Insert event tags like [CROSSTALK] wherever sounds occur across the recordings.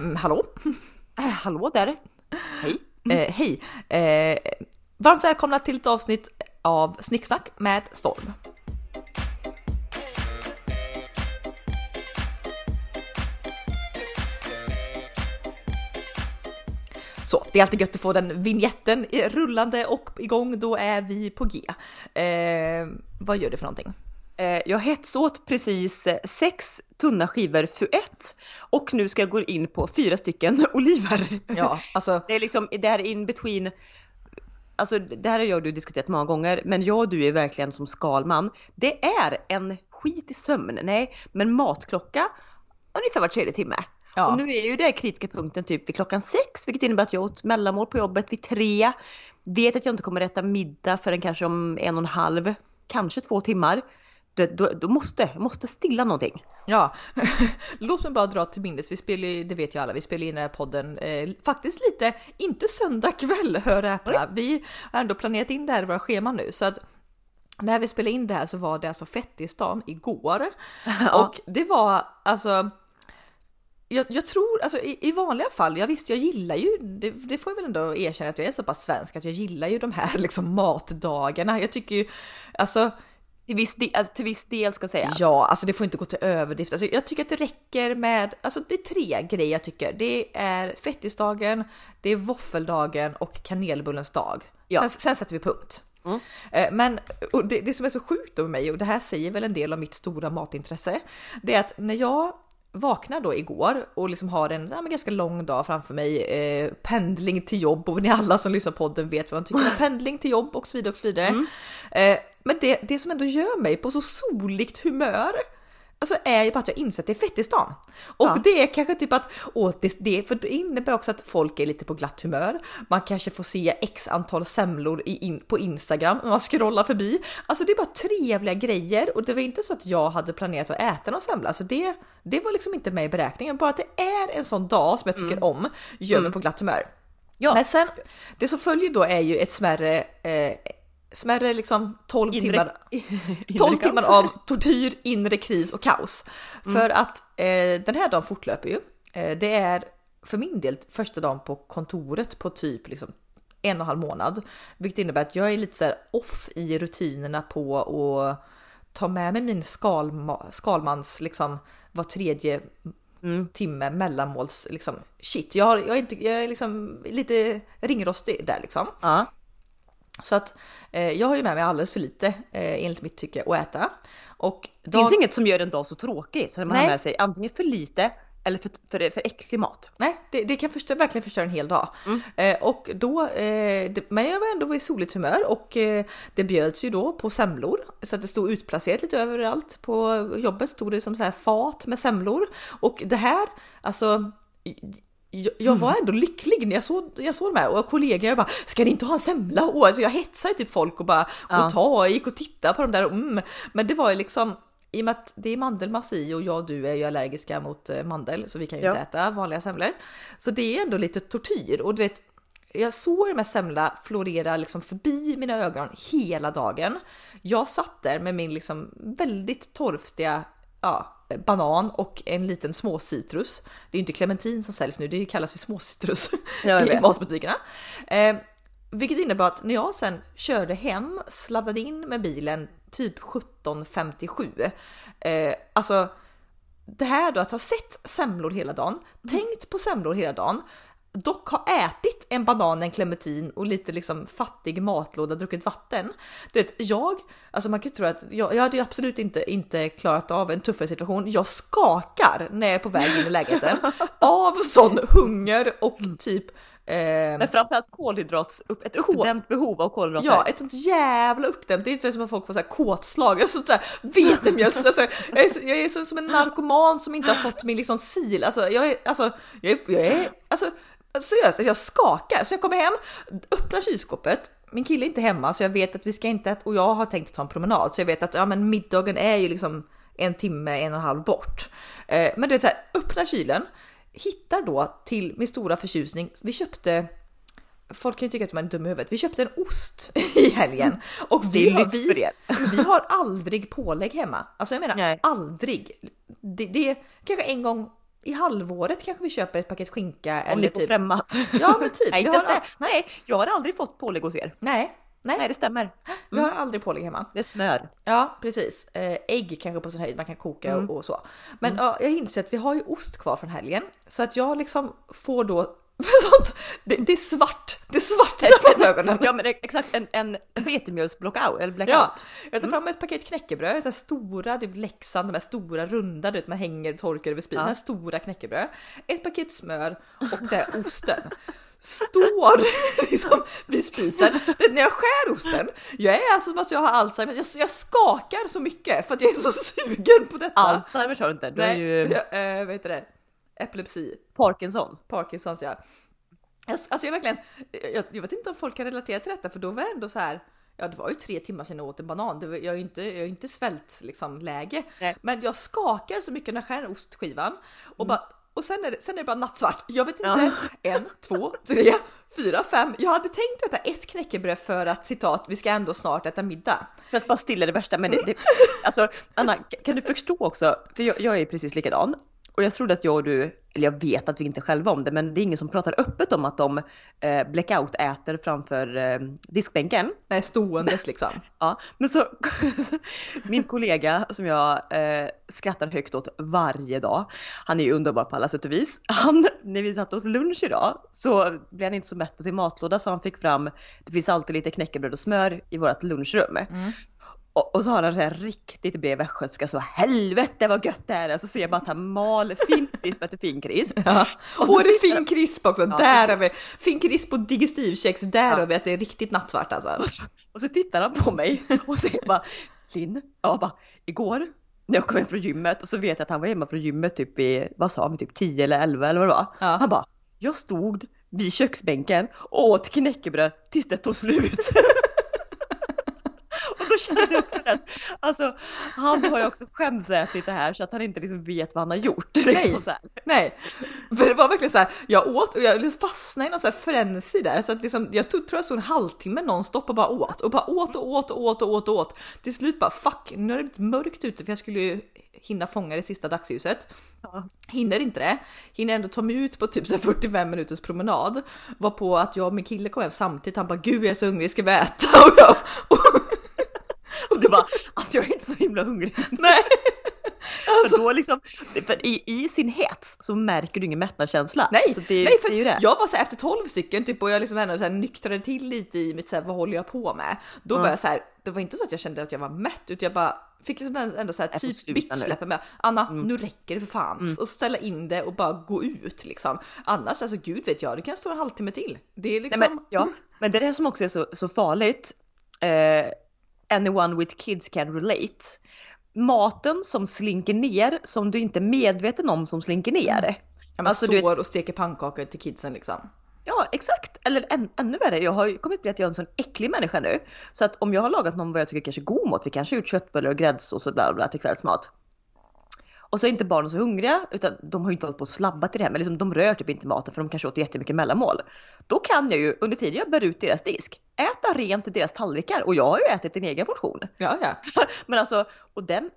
Mm, hallå? Äh, hallå där! Hej! Eh, hej! Eh, varmt välkomna till ett avsnitt av Snicksnack med Storm. Så, det är alltid gött att få den vignetten rullande och igång, då är vi på G. Eh, vad gör du för någonting? Eh, jag hetsåt precis eh, sex tunna skivor Fuet och nu ska jag gå in på fyra stycken [LAUGHS] oliver. Ja, alltså. Det är liksom, det här är in between Alltså det här har jag och du diskuterat många gånger, men jag och du är verkligen som skalman. Det är en skit i sömn, nej, men matklocka ungefär var tredje timme. Ja. Och nu är ju det kritiska punkten typ vid klockan sex, vilket innebär att jag åt mellanmål på jobbet vid tre. Vet att jag inte kommer äta middag förrän kanske om en och en halv, kanske två timmar då, då, då måste, måste stilla någonting. Ja, [LAUGHS] låt mig bara dra till minnes. Vi spelar ju, det vet ju alla, vi spelar in den här podden eh, faktiskt lite, inte söndag kväll, [LAUGHS] hör äpla. Vi har ändå planerat in det här i våra scheman nu så att när vi spelade in det här så var det alltså fettisdagen igår ja. [LAUGHS] och det var alltså jag, jag, tror, alltså i, i, vanliga fall, jag visst jag gillar ju, det, det, får jag väl ändå erkänna att jag är så pass svensk att jag gillar ju de här liksom matdagarna. Jag tycker ju, alltså till viss, del, alltså, till viss del ska sägas. Ja, alltså det får inte gå till överdrift. Alltså, jag tycker att det räcker med, alltså det är tre grejer jag tycker. Det är fettisdagen, det är våffeldagen och kanelbullens dag. Ja. Sen, sen sätter vi punkt. Mm. Eh, men det, det, som är så sjukt med mig, och det här säger väl en del av mitt stora matintresse, det är att när jag vaknar då igår och liksom har en ja, ganska lång dag framför mig, eh, pendling till jobb och ni alla som lyssnar på podden vet vad man tycker om [LAUGHS] pendling till jobb och så vidare och så vidare. Mm. Eh, men det, det som ändå gör mig på så soligt humör Alltså är ju bara att jag inser att det är fettisdagen. Och ja. det är kanske typ att, åh, det, det, för det innebär också att folk är lite på glatt humör. Man kanske får se x antal semlor i, in, på Instagram när man scrollar förbi. Alltså det är bara trevliga grejer och det var inte så att jag hade planerat att äta någon semla. Alltså det, det var liksom inte med i beräkningen. Bara att det är en sån dag som jag tycker mm. om gör mig mm. på glatt humör. Ja. Men sen, det som följer då är ju ett smärre eh, smärre liksom 12 inre, timmar, [LAUGHS] 12 timmar av tortyr, inre kris och kaos. Mm. För att eh, den här dagen fortlöper ju. Eh, det är för min del första dagen på kontoret på typ liksom en och en halv månad. Vilket innebär att jag är lite så off i rutinerna på att ta med mig min skalma, skalmans liksom var tredje mm. timme mellanmåls liksom shit. Jag, har, jag, är inte, jag är liksom lite ringrostig där liksom. Uh. Så att eh, jag har ju med mig alldeles för lite eh, enligt mitt tycke att äta. Och dag... Det finns inget som gör en dag så tråkig så man Nej. har med sig antingen för lite eller för, för, för äcklig mat. Nej, det, det kan förstö, verkligen förstöra en hel dag. Mm. Eh, och då, eh, det, men jag var ändå i soligt humör och eh, det bjöds ju då på semlor så att det stod utplacerat lite överallt på jobbet stod det som så här fat med semlor och det här, alltså jag, jag var ändå lycklig när jag såg, jag såg de här och kollegor jag bara ska ni inte ha en semla? Och alltså jag hetsade typ folk och bara ja. och ta, jag gick och tittade på de där och mm. Men det var ju liksom i och med att det är mandelmassa i och jag och du är ju allergiska mot eh, mandel så vi kan ju ja. inte äta vanliga semlor. Så det är ändå lite tortyr och du vet jag såg de här semlorna florera liksom förbi mina ögon hela dagen. Jag satt där med min liksom väldigt torftiga ja, banan och en liten småcitrus. Det är inte clementin som säljs nu, det kallas för småcitrus [LAUGHS] i matbutikerna. Eh, vilket innebär att när jag sen körde hem, sladdade in med bilen typ 17.57. Eh, alltså det här då att ha sett semlor hela dagen, mm. tänkt på semlor hela dagen, dock har ätit en banan, en clementin och lite liksom fattig matlåda, druckit vatten. Du vet, jag, alltså man kan ju tro att jag, jag hade absolut inte, inte klarat av en tuffare situation. Jag skakar när jag är på väg in i lägenheten [LAUGHS] av sån hunger och typ Eh, Men framförallt kolhydrats, ett uppdämt behov av kolhydrater. Ja, ett sånt jävla uppdämt. Det är som att folk får så här kåtslag. Alltså, så här, vetemjöls, alltså, jag är, jag är så, som en narkoman som inte har fått min liksom sil. Alltså, jag är, alltså, jag är, jag är alltså, Seriöst, jag skakar. Så jag kommer hem, öppnar kylskåpet. Min kille är inte hemma så jag vet att vi ska inte och jag har tänkt ta en promenad så jag vet att ja, men middagen är ju liksom en timme, en och en halv bort. Eh, men det är så här, öppna kylen, hittar då till min stora förtjusning. Vi köpte Folk kan ju tycka att man är dum i huvudet. Vi köpte en ost i helgen och vi, har, vi, vi har aldrig pålägg hemma. Alltså jag menar Nej. aldrig. Det, det kanske en gång i halvåret kanske vi köper ett paket skinka. Om eller det är typ. främmat. Ja men typ. [LAUGHS] nej, har, nej, jag har aldrig fått pålägg hos er. nej, nej, Nej, det stämmer. [GASPS] vi har aldrig pålägg hemma. Det är smör. Ja precis. Eh, ägg kanske på sin höjd man kan koka Mm. och, och så. Men ja, jag inser att vi har ju ost kvar från helgen så att jag liksom får då [LAUGHS] sånt. Det, det är svart. Det är svart framför ögonen. Ja men exakt, en, en vetemjölsblockout eller blackout. Ja, jag tar fram ett paket knäckebröd, så stora, typ Leksand, de här stora runda, du vet man hänger torkar över spisen, Ja. stora knäckebröd. Ett paket smör och det är osten. Står [LAUGHS] liksom vid spisen. Det, när jag skär osten, jag är alltså som att jag har Alzheimer, jag, jag skakar så mycket för att jag är så [LAUGHS] sugen på detta. Alzheimers har du inte, du Nej, ju jag, eh, vad heter det? Epilepsi, Parkinsons. Parkinsons ja. Jag, alltså jag verkligen, jag, jag vet inte om folk kan relatera till detta för då var det ändå så här. Ja, det var ju tre timmar sedan jag åt en banan. Det var, jag är ju inte, jag är inte svält liksom läge, Nej. men jag skakar så mycket när jag skär ostskivan och bara och sen är, det, sen är det bara nattsvart. Jag vet inte, Ja. [LAUGHS] en, två, tre, fyra, fem. Jag hade tänkt äta ett knäckebröd för att citat, vi ska ändå snart äta middag. För att bara stilla det värsta. Men det, det, alltså Anna, kan du förstå också? För jag, jag är precis likadan. Och jag trodde att jag och du, eller jag vet att vi inte själva om det, men det är ingen som pratar öppet om att de eh, blackout äter framför eh, diskbänken. Nej, ståendes liksom. [LAUGHS] Ja, men så [LAUGHS] min kollega som jag eh, skrattar högt åt varje dag. Han är ju underbar på alla sätt och vis. Han, när vi satt åt lunch idag så blev han inte så mätt på sin matlåda så han fick fram, det finns alltid lite knäckebröd och smör i vårt lunchrum. Och, och så har han så här riktigt bred västgötska så helvete vad gött det är. Så ser bara att han mal finkrisp efter finkrisp. Ja. Och så Och, det är tittar- fin krisp också, Ja, där har vi fin krisp och digestivkex, där Ja. har vi att det är riktigt nattsvart alltså. Och så tittar han på mig och säger bara Linn, ja bara igår när jag kom hem från gymmet och så vet jag att han var hemma från gymmet typ i, vad sa han, typ 10 eller 11 eller vad det var. Ja. Han bara, jag stod vid köksbänken och åt knäckebröd tills det tog slut. [LAUGHS] jag också att alltså, han har ju också skämsätit det här så att han inte liksom vet vad han har gjort. Liksom, Nej. så här. Nej, för det var verkligen så här. Jag åt och jag fastnade i någon så här frenzy där så att liksom, jag tog, tror jag stod en halvtimme nonstop och bara åt och bara åt och åt och åt och åt och åt. Till slut bara fuck, nu har det blivit mörkt ute för jag skulle ju hinna fånga det sista dagsljuset. Ja. Hinner inte det, hinner ändå ta mig ut på typ så här 45 minuters promenad. Var på att jag och min kille kom hem samtidigt, han bara gud jag är så hungrig, ska vi äta? [LAUGHS] Och jag, och, Och du bara, alltså jag är inte så himla hungrig. nej. För då liksom, för i, i sin hets så märker du ingen mättnadskänsla. Nej, så det, nej för det det. jag var så här, efter 12 stycken typ och jag liksom ändå så här nyktrade till lite i mitt så här, vad håller jag på med? Då var jag så här, det var inte så att jag kände att jag var mätt utan jag bara fick liksom ändå så här typ bitchsläppa med Anna nu räcker det för fan och ställa in det och bara gå ut liksom. Annars alltså gud vet jag, det kan stå en halvtimme till. Det är liksom. Nej, men, ja, men det är det som också är så, så farligt. Eh, anyone with kids can relate. Maten som slinker ner som du inte är medveten om som slinker ner. ja, man alltså, du står och steker pannkakor till kidsen liksom. Ja exakt, eller än, ännu värre, jag har ju kommit bli att jag är en sån äcklig människa nu. Så att om jag har lagat någon vad jag tycker kanske är god mat, vi kanske har gjort köttbullar och gräddsås och bla bla till kvällsmat. Och så är inte barnen så hungriga, utan de har ju inte hållit på att slabba till det här, men liksom, de rör typ inte maten för de kanske åt jättemycket mellanmål. Då kan jag ju under tiden jag bär ut deras disk, äta rent deras tallrikar och jag har ju ätit en egen portion. Ja, ja. [LAUGHS] Men alltså, och den,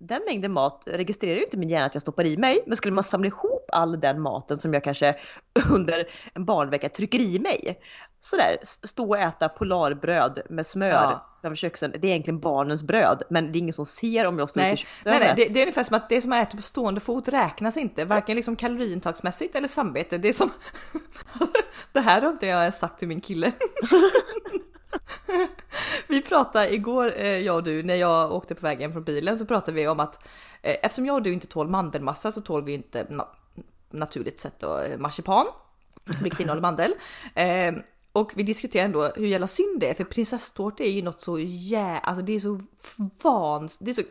den mängden mat registrerar ju inte min hjärna att jag stoppar i mig. Men skulle man samla ihop all den maten som jag kanske [LAUGHS] under en barnvecka trycker i mig. Sådär, stå och äta polarbröd med smör Ja. framför köksen. Det är egentligen barnens bröd, men det är ingen som ser om jag står Nej, nej, nej det, det är ungefär som att det som man äter på stående fot räknas inte, varken liksom kaloriintagsmässigt eller samvete. Det är som... [LAUGHS] det här har inte jag sagt till min kille. [LAUGHS] [LAUGHS] vi pratade igår, eh, jag och du, när jag åkte på vägen från bilen så pratade vi om att eh, eftersom jag och du inte tål mandelmassa så tål vi inte na naturligt sett då, eh, marsipan, [LAUGHS] vilket innehåller mandel. Eh, och vi diskuterade ändå hur jävla synd det är för prinsesstårta är ju något så jä... Alltså det är så vans... Det är så...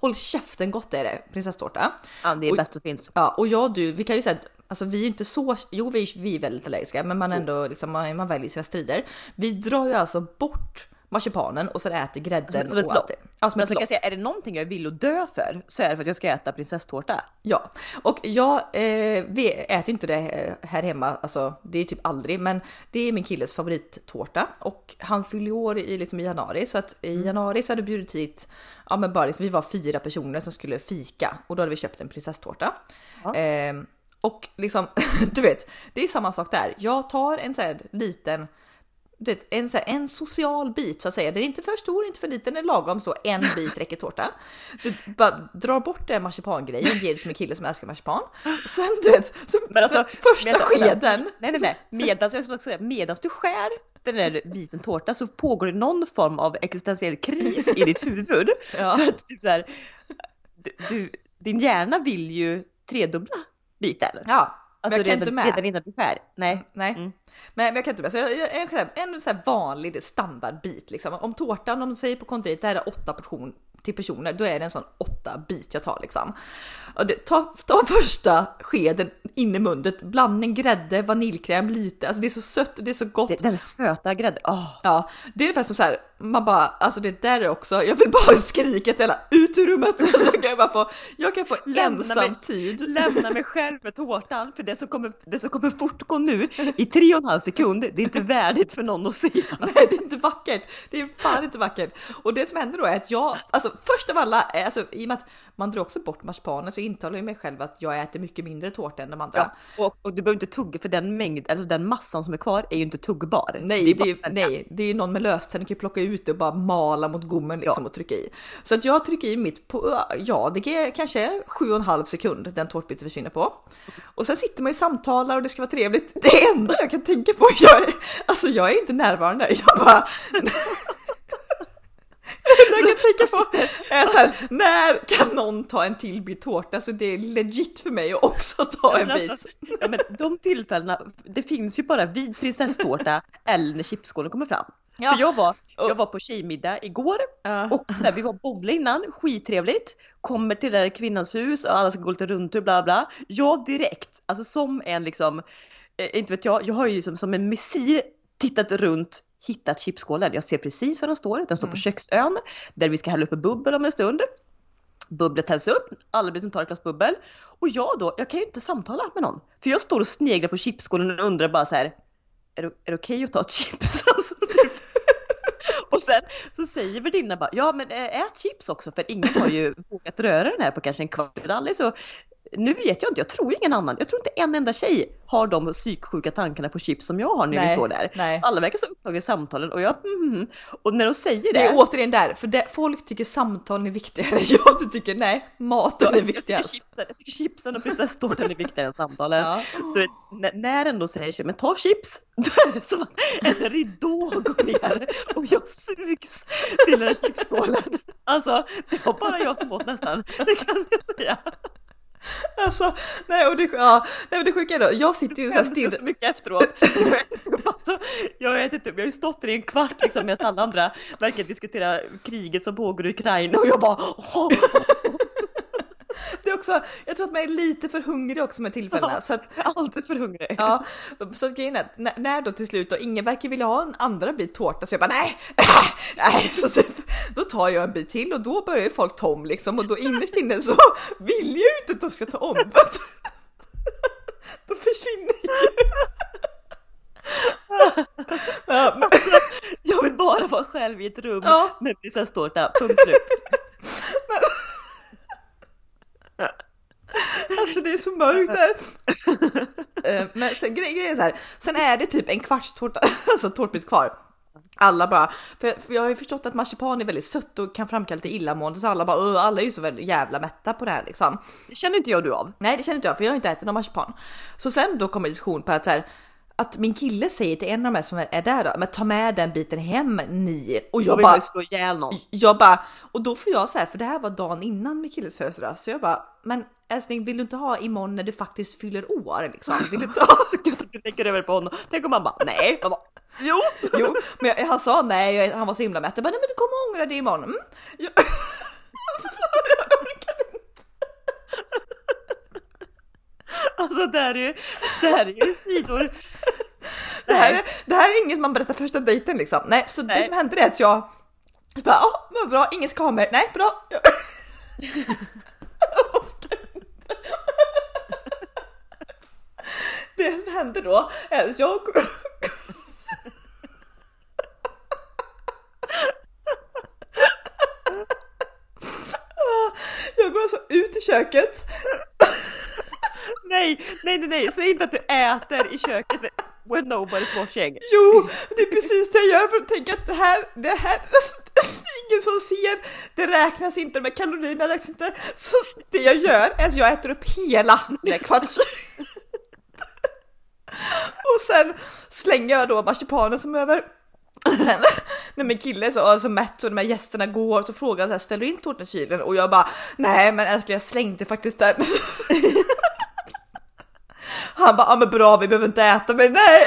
Håll käften gott är det, prinsesstårta. Ja, det är Och- bäst som finns. Ja, och jag och du, vi kan ju säga att alltså, vi är inte så, jo vi, vi är väldigt allergiska, men man ändå liksom, man, man väljer sina strider. Vi drar ju alltså bort marsipanen och sen äter grädden Som ett och lopp. det. Ja, som Men ett alltså, kan lopp. jag säga, är det någonting jag vill att dö för så är det för att jag ska äta prinsesstårta. Ja, och jag eh, vi äter inte det här hemma, alltså det är typ aldrig, men det är min killes favorittårta och han fyller år i, liksom i januari så att i januari så hade bjudit hit, ja men bara liksom, vi var fyra personer som skulle fika och då hade vi köpt en prinsesstårta. Ja. Eh, och liksom, [LAUGHS] du vet, det är samma sak där. Jag tar en så här liten du vet, en, så här, en social bit så att säga. Den är inte för stor, inte för liten, den är lagom så. En bit räcker tårta. Du bara drar bort den marsipangrejen, ger det till min kille som älskar marsipan. Sen du vet, så, Men alltså, första medan- skeden. Nej nej nej, medans, jag skulle säga, medans du skär den där biten tårta så pågår det någon form av existentiell kris i ditt huvud. Ja. För att typ så här, du, din hjärna vill ju tredubbla biten. Ja, Alltså jag kan redan, inte med. redan innan du skär. Nej. Nej, Mm. men, men jag kan inte med. Så jag, jag, en, en, så här vanlig standardbit liksom. Om tårtan, om de säger på konditoriet, det här är åtta portion till personer, då är det en sån åtta bit jag tar liksom. Det, ta, ta första skeden in i munnen, blandning grädde, vaniljkräm, lite, alltså det är så sött och det är så gott. Det, den söta grädden, åh. Ja, det är ungefär som så här, man bara, alltså det där är också, jag vill bara skrika till alla ut ur rummet [LAUGHS] så kan jag bara få, jag kan få Lämna ensam mig. tid. Lämna mig själv med tårtan för det som kommer, det som kommer fortgå nu i tre och en halv sekund, det är inte värdigt för någon att se. [LAUGHS] Nej, det är inte vackert. Det är fan inte vackert. Och det som händer då är att jag, alltså först av alla, eh, alltså i och med att man drar också bort marsipanen så intalar jag mig själv att jag äter mycket mindre tårta än de andra. Ja, och, och du behöver inte tugga för den mängd, alltså den massan som är kvar är ju inte tuggbar. Nej, det bara är, ju- nej, det är ju någon med löständer kan ju plocka ut det och bara mala mot gommen liksom Ja. och trycka i. Så att jag trycker i mitt på, ja det är kanske sju och en halv sekund den tårtbiten försvinner på. Och sen sitter man ju och samtalar och det ska vara trevligt. Det enda jag kan tänka på, jag är, alltså jag är inte närvarande. Jag bara... Det enda jag kan tänka på är så här, när kan någon ta en till bit tårta så det är legit för mig att också ta en bit. alltså, ja, men de tillfällena, det finns ju bara vid prinsesstårta eller när chipsskålen kommer fram. Ja. För jag var, jag var på tjejmiddag igår Ja. och så här, vi var bowla innan, skittrevligt. Kommer till det där kvinnans hus och alla ska gå lite runt och bla bla. Jag direkt, alltså som en liksom, eh, inte vet jag, jag har ju liksom som en messi tittat runt, hittat chipsskålen. Jag ser precis var den står, den står på köksön där vi ska hälla upp bubbel om en stund. Bubblet hälls upp, alla blir som tar ett glas bubbel. Och jag då, jag kan ju inte samtala med någon. För jag står och sneglar på chipsskålen och undrar bara så här. Är det, är det okej att ta ett chips? [LAUGHS] Alltså, typ. och sen så säger värdinnan bara, ja men ät chips också för ingen har ju [LAUGHS] vågat röra den här på kanske en kvart aldrig så nu vet jag inte, jag tror ingen annan, jag tror inte en enda tjej har de psyksjuka tankarna på chips som jag har när vi Nej, står där. nej. Alla verkar så upptagna i samtalen och jag, mm, och när de säger det. Det är återigen där, för det, folk tycker samtalen är viktigare. Jag du tycker nej, maten är Jag tycker, viktigast. chipsen, jag tycker chipsen och prinsesstårtan är viktigare än samtalen. Ja. Så när, när den då säger men ta chips, då är det som att en ridå går ner och jag sugs till den här chipsskålen. Alltså, det var bara jag som åt nästan, det kan jag säga. [LAUGHS] Alltså, nej, och det, ja, nej, men det sjuka är då, jag sitter ju så här Jag skämdes still. så mycket efteråt. [LAUGHS] Jag har ätit upp, alltså, jag har ätit upp, jag har ju stått där i en kvart liksom medan alla andra verkar diskutera kriget som pågår i Ukraina och jag bara åh, [LAUGHS] Det är också, jag tror att man är lite för hungrig också med tillfällena. Ja. Så att, alltid för hungrig. ja, så att grejen är när, när då till slut då ingen verkar vilja ha en andra bit tårta så jag bara nej, nej, så typ, då tar jag en bit till och då börjar ju folk ta om liksom och då innerst inne så vill jag ju inte att de ska ta om. [LAUGHS] Då försvinner ju. Ja, men, Jag vill bara vara själv i ett rum Ja. med prinsesstårta, punkt slut. Alltså det är så mörkt där. [LAUGHS] Eh, Men sen gre- grejen är så här, sen är det typ en kvarts tårta, alltså tårtbit kvar. Alla bara, för, för jag har ju förstått att marsipan är väldigt sött och kan framkalla lite illamående så alla bara, "Åh, alla är ju så väldigt jävla mätta på det här liksom. Det känner inte jag du av. Nej det känner inte jag för jag har inte ätit någon marsipan. Så sen då kommer diskussion på att så här, att min kille säger till en av här som är där då, men ta med den biten hem ni. Och Jag jag bara slå ihjäl någon. jag bara, och då får jag så här, för det här var dagen innan min killes födelsedag, så jag bara, men älskling vill du inte ha imorgon när du faktiskt fyller år liksom? Vill du inte ha? [LAUGHS] Du lägger över på honom. Tänk om han bara nej. Jag bara, jo. [LAUGHS] Jo, men jag, han sa nej, han var så himla mätt. Jag bara, nej men du kommer ångra det imorgon. Mm. [LAUGHS] Jag, jag orkar inte. Alltså det här är ju, det här är ju sidor. [LAUGHS] Det här, är, det här är inget man berättar första dejten liksom. Nej, så Nej. det som hände är att jag bara, ja, oh, bra, ingen kameror. Nej, bra. [LAUGHS] det som hände då är att jag [LAUGHS] Jag går alltså ut i köket. Nej, nej, nej, nej, säg inte att du äter i köket when nobody's watching. Jo, det är precis det jag gör för att tänka att det här, det här, alltså, det är ingen som ser, det räknas inte, med kalorierna räknas inte. Så det jag gör är att jag äter upp hela den kvarts. Och sen slänger jag då marsipanen som är över. Sen när min kille är så alltså så mätt och de här gästerna går så frågar han så här, ställer du in tårtan i kylen? Och jag bara nej men älskling jag slängde faktiskt den. Han bara ja men bra vi behöver inte äta men nej. [LAUGHS]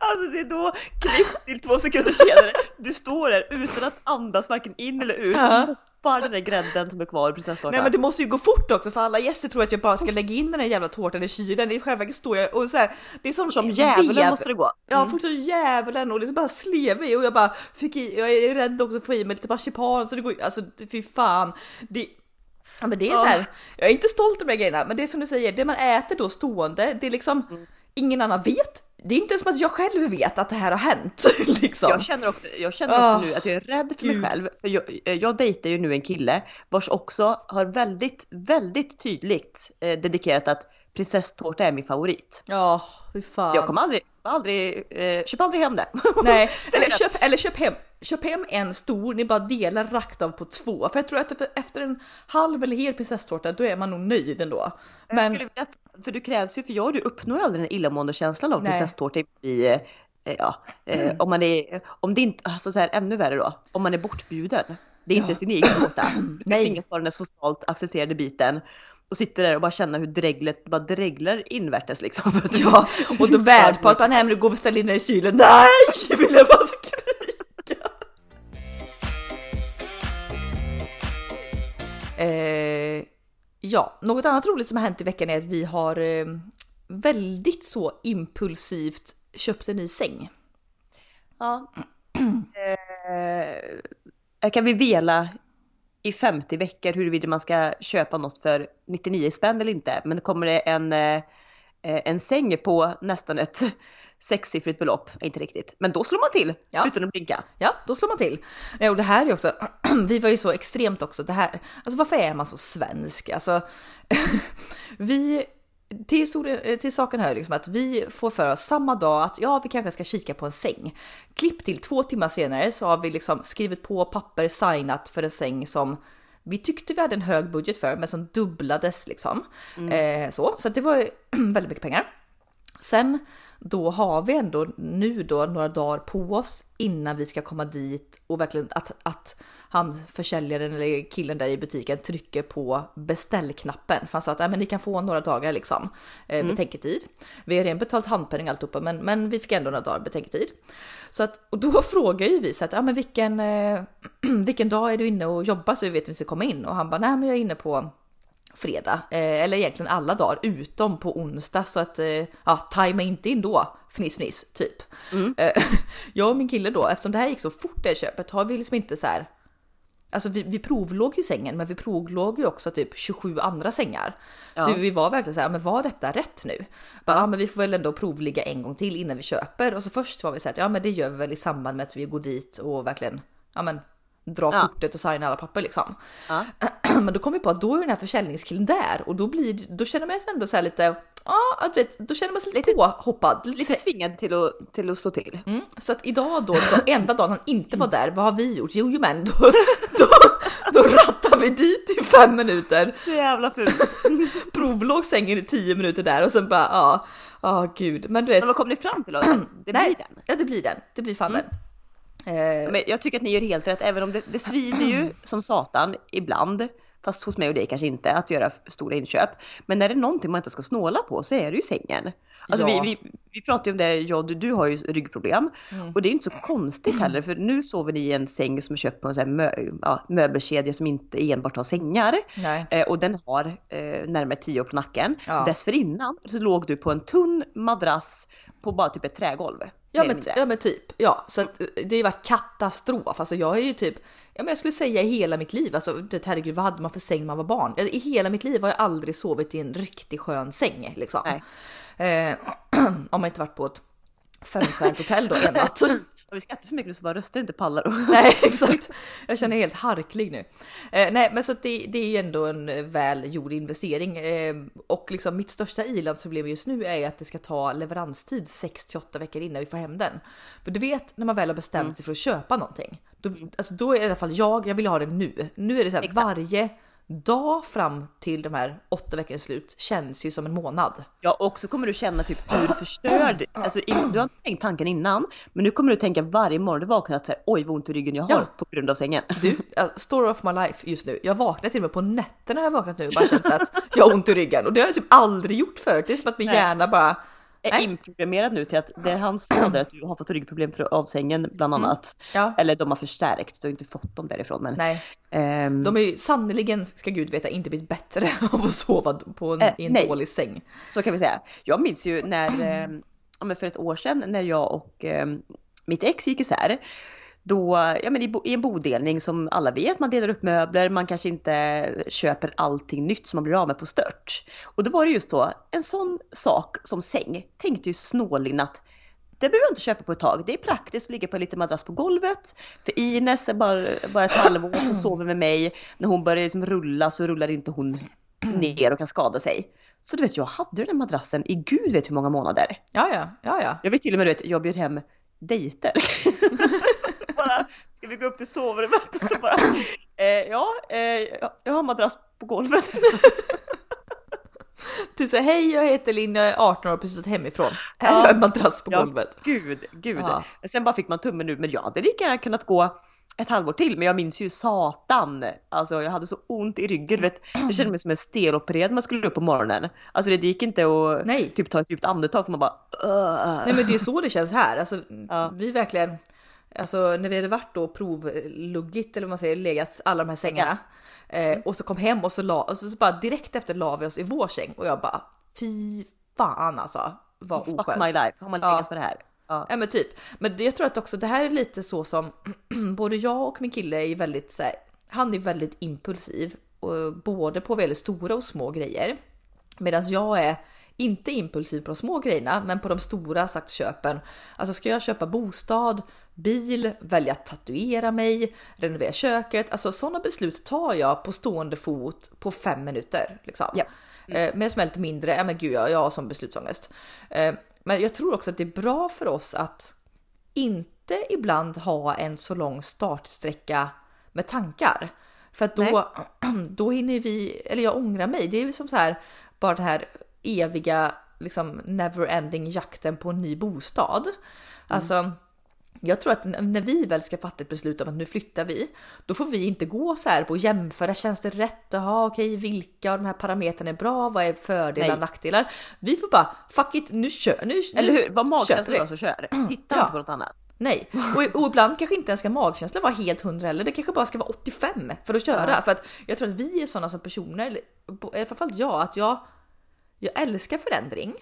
Alltså det är då klipp till två sekunder senare, du står där utan att andas varken in eller ut. Bara den där grädden som är kvar på prinsesstårtan. Nej men det måste ju gå fort också för alla gäster tror att jag bara ska lägga in den här jävla tårtan i kylen. I själva verket står jag och så här, det är som, som djävulen vev. måste det gå. Mm. Ja, fort som djävulen och liksom bara slevig och jag bara fick i, jag är rädd också att få i mig lite marsipan så det går alltså fy fan. Det, Ja men det är ja. så här, jag är inte stolt över de här grejerna men det är som du säger, det man äter då stående, det är liksom mm. ingen annan vet det är inte som att jag själv vet att det här har hänt. [LAUGHS] Liksom. Jag känner också, jag känner också oh, nu att jag är rädd för Gud. mig själv. För jag, jag dejtar ju nu en kille vars också har väldigt, väldigt tydligt eh, dedikerat att prinsesstårta är min favorit. Ja, hur fan. Jag kommer aldrig, aldrig, eh, köp aldrig hem [LAUGHS] det. Nej, eller köp, eller köp hem, köp hem en stor, ni bara delar rakt av på två. För jag tror att efter en halv eller hel prinsesstårta då är man nog nöjd ändå. Men... Jag skulle vilja, för du krävs ju, för jag du uppnår aldrig den illamående känslan av prinsesstårta i eh, ja, mm. om man är, om det inte, alltså så här ännu värre då, om man är bortbjuden. Det är ja. inte sin egen tårta. Du ska tvingas ta den socialt accepterade biten och sitter där och bara känna hur dreglet bara dreglar invärtes liksom. [LAUGHS] Ja, och då [LAUGHS] värd på att man hem går och ställer in den i kylen. Nej, vill jag bara skrika. Eh, ja, något annat roligt som har hänt i veckan är att vi har eh, väldigt så impulsivt köpt en ny säng. Ja. [CLEARS THROAT] eh, kan vi vela i 50 veckor huruvida man ska köpa något för 99 spänn eller inte. Men kommer det en, eh, en säng på nästan ett [LAUGHS] sexsiffrigt belopp, inte riktigt, men då slår man till ja. utan att blinka. Ja, då slår man till. Och det här är också, [CLEARS THROAT] vi var ju så extremt också, det här, alltså varför är man så svensk? Alltså, [LAUGHS] vi till, historien, till saken hör liksom att vi får för oss samma dag att ja, vi kanske ska kika på en säng. Klipp till två timmar senare så har vi liksom skrivit på papper, signat för en säng som vi tyckte vi hade en hög budget för, men som dubblades liksom. Mm. Eh, så, så det var [CLEARS THROAT] väldigt mycket pengar. Sen då har vi ändå nu då några dagar på oss innan vi ska komma dit och verkligen att, att han försäljaren eller killen där i butiken trycker på beställknappen. För han sa att äh, men ni kan få några dagar liksom eh, mm. betänketid. Vi har redan betalt handpenning alltihopa men, men vi fick ändå några dagar betänketid. Så att, och då [LAUGHS] frågar ju vi så att ja, men vilken, eh, [CLEARS THROAT] vilken dag är du inne och jobbar så vi vet att vi ska komma in och han bara nej men jag är inne på fredag, eh, eller egentligen alla dagar utom på onsdag så att eh, ja, tajma inte in då fniss fniss typ. Mm. Eh, [LAUGHS] jag och min kille då, eftersom det här gick så fort det köpet har vi liksom inte så här. Alltså vi, vi provlåg ju sängen, men vi provlåg ju också typ 27 andra sängar. Ja. Så vi var verkligen så här, men var detta rätt nu? Bara, ja, men vi får väl ändå provligga en gång till innan vi köper. Och så först var vi så här, ja men det gör vi väl i samband med att vi går dit och verkligen, ja men dra ja. kortet och signa alla papper liksom. Ja. [CLEARS THROAT] Men då kom vi på att då är den här försäljningskillen där och då blir då känner man sig ändå så här lite, ja du vet, då känner man sig lite, lite påhoppad. Lite, lite tvingad till att, till att slå till. Mm. Så att idag då, då, enda dagen han inte var där, vad har vi gjort? Jo, jo men då, [LAUGHS] då, då rattar vi dit i fem minuter. Så jävla fult. [LAUGHS] Provlåg sängen i tio minuter där och sen bara ja, ja oh, gud. Men du vet. Men vad kom ni fram till då? [CLEARS THROAT] Det blir den? Ja det blir den, det blir fan mm. den. Eh, men jag tycker att ni gör helt rätt, även om det, det svider ju [CLEARS THROAT] som satan ibland. Fast hos mig och dig kanske inte, att göra stora inköp. Men när det är någonting man inte ska snåla på så är det ju sängen. Alltså ja. vi, vi, vi pratar ju om det, jag, du, du har ju ryggproblem. Mm. Och det är inte så konstigt heller för nu sover ni i en säng som är köpt på en sån mö, ja, möbelkedja som inte enbart har sängar. Eh, och den har eh, närmare 10 år på nacken. Ja. Dessförinnan så låg du på en tunn madrass på bara typ ett trägolv. Ja men, ja men typ, ja. Så att, det har varit katastrof. Alltså jag är ju typ, ja men jag skulle säga i hela mitt liv, alltså det, herregud vad hade man för säng när man var barn? I hela mitt liv har jag aldrig sovit i en riktigt skön säng liksom. Eh, [CLEARS THROAT] om man inte varit på ett femstjärnigt hotell då enbart. Och [LAUGHS] vi ska inte för mycket nu så bara röster inte pallar. [LAUGHS] nej exakt. Jag känner helt harklig nu. Eh, nej men så det, det är ju ändå en väl gjord investering. Eh, och liksom mitt största ilandsproblem just nu är att det ska ta leveranstid 6 till 8 veckor innan vi får hem den. För du vet när man väl har bestämt mm. sig för att köpa någonting. Då, alltså, då är det i alla fall jag, jag vill ha det nu. Nu är det så här, varje dag fram till de här åtta veckornas slut känns ju som en månad. Ja och så kommer du känna typ hur förstörd, alltså du har inte tänkt tanken innan, men nu kommer du tänka varje morgon du vaknar att säga oj vad ont i ryggen jag har ja. på grund av sängen. Du, story of my life just nu. Jag vaknar till och med på nätterna har jag vaknat nu och bara känt att jag har ont i ryggen och det har jag typ aldrig gjort förut. Det är som att min Nej. hjärna bara är inprogrammerad nu till att det är hans skador att du har fått ryggproblem av sängen bland mm. annat. Mm. Ja. Eller de har förstärkts, du har inte fått dem därifrån. Men, nej. Um, de är ju sannerligen, ska gud veta, inte blivit bättre [LAUGHS] av att sova på en, äh, i en nej. dålig säng. Så kan vi säga. Jag minns ju när, eh, för ett år sedan när jag och eh, mitt ex gick isär då, ja men i, en bodelning som alla vet, man delar upp möbler, man kanske inte köper allting nytt som man blir av med på stört. Och då var det just då, en sån sak som säng, tänkte ju snålin att det behöver jag inte köpa på ett tag. Det är praktiskt att ligga på en liten madrass på golvet. För Ines är bara, bara ett halvår och sover med mig. När hon börjar liksom rulla så rullar inte hon ner och kan skada sig. Så du vet, jag hade den madrassen i gud vet hur många månader. Ja, ja, ja, ja. Jag vet till och med, du vet, jag bjöd hem dejter. [LAUGHS] bara, ska vi gå upp till sovrummet? Och så bara, eh, ja, eh, jag har madrass på golvet. Du säger hej, jag heter Linn, jag är 18 år och precis hemifrån. Här har jag en madrass på ja, golvet. Gud, gud. Ja. Sen bara fick man tummen ur, men jag hade lika gärna kunnat gå ett halvår till, men jag minns ju satan. Alltså jag hade så ont i ryggen, vet. Jag kände mig som en stelopererad man skulle upp på morgonen. Alltså det gick inte att Nej. typ ta ett djupt andetag för man bara uh. Nej men det är så det känns här. Alltså ja. vi verkligen Alltså när vi hade varit då provluggit eller vad man säger, legat alla de här sängarna. Eh, och så kom hem och så la, och så bara direkt efter la vi oss i vår säng och jag bara fy fan alltså. Vad oskönt. Fuck my life, har man legat ja. för det här? Ja. ja men typ. Men jag tror att också det här är lite så som [CLEARS THROAT] både jag och min kille är väldigt så här, han är väldigt impulsiv och både på väldigt stora och små grejer. Medan jag är inte impulsiv på de små grejerna, men på de stora sagt köpen. Alltså ska jag köpa bostad, bil, välja att tatuera mig, renovera köket. Alltså sådana beslut tar jag på stående fot på fem minuter. Liksom. Ja. Mm. Men som är lite mindre, ja men gud jag, jag har sån beslutsångest. Eh, men jag tror också att det är bra för oss att inte ibland ha en så lång startsträcka med tankar. För att då, [CLEARS THROAT] då hinner vi, eller jag ångrar mig, det är som så här, bara det här eviga liksom never ending jakten på en ny bostad. Mm. Alltså jag tror att när vi väl ska fatta ett beslut om att nu flyttar vi, då får vi inte gå så här på jämföra. Känns det rätt? Jaha, okej, vilka av de här parametrarna är bra? Vad är fördelar och nackdelar? Vi får bara fuck it, nu kör nu. Eller hur? Vad magkänslan är så kör. Hitta [CLEARS THROAT] ja. inte på något annat. Nej, och, och ibland kanske inte ens ska magkänslan vara helt hundra eller det kanske bara ska vara 85 för att köra. Ja. För att jag tror att vi är sådana som personer, framförallt jag, att jag, jag älskar förändring.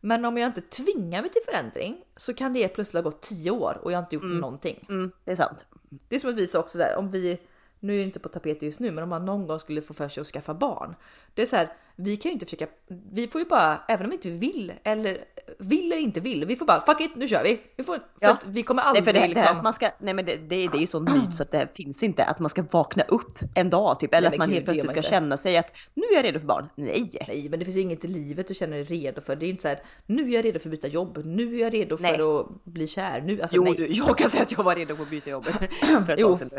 Men om jag inte tvingar mig till förändring så kan det plötsligt ha gått 10 år och jag har inte gjort mm. någonting. Mm, det är sant. Det är som att vi sa också där, om vi, nu är det inte på tapet just nu, men om man någon gång skulle få för sig att skaffa barn. Det är så här, vi kan ju inte försöka, vi får ju bara, även om vi inte vill eller vill eller inte vill, vi får bara fuck it, nu kör vi. vi får, för ja. att vi kommer aldrig nej, för det, liksom... Det man ska, nej men det, det, det är ju så [CLEARS THROAT] nytt så att det finns inte att man ska vakna upp en dag typ, eller nej, att man gud, helt plötsligt ska inte. känna sig att nu är jag redo för barn. Nej! Nej, men det finns ju inget i livet du känner dig redo för. Det är inte så här, nu är jag redo för att byta jobb, nu är jag redo nej. för att bli kär. Nu, alltså, jo, nej. Du, jag kan säga att jag var redo för att byta jobb [CLEARS THROAT] för ett tag sedan.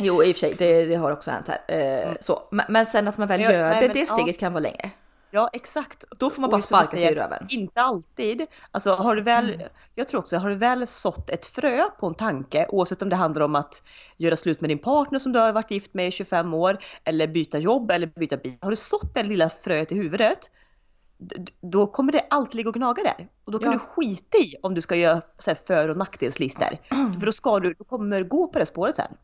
Jo, i och för sig, det, det har också hänt här. Eh, mm. så. Men, men sen att man väl jag, gör nej, det, men, det steget ja. kan vara längre. Ja exakt. Då får man bara sparka sig i röven. Inte alltid. Alltså har du väl, mm. jag tror också, har du väl sått ett frö på en tanke, oavsett om det handlar om att göra slut med din partner som du har varit gift med i 25 år, eller byta jobb eller byta bil. Har du sått det lilla fröet i huvudet, då kommer det alltid ligga och gnaga där. Och då kan ja. du skita i om du ska göra så för och nackdelslistor. [CLEARS THROAT] För då, ska du, då kommer du gå på det spåret sen.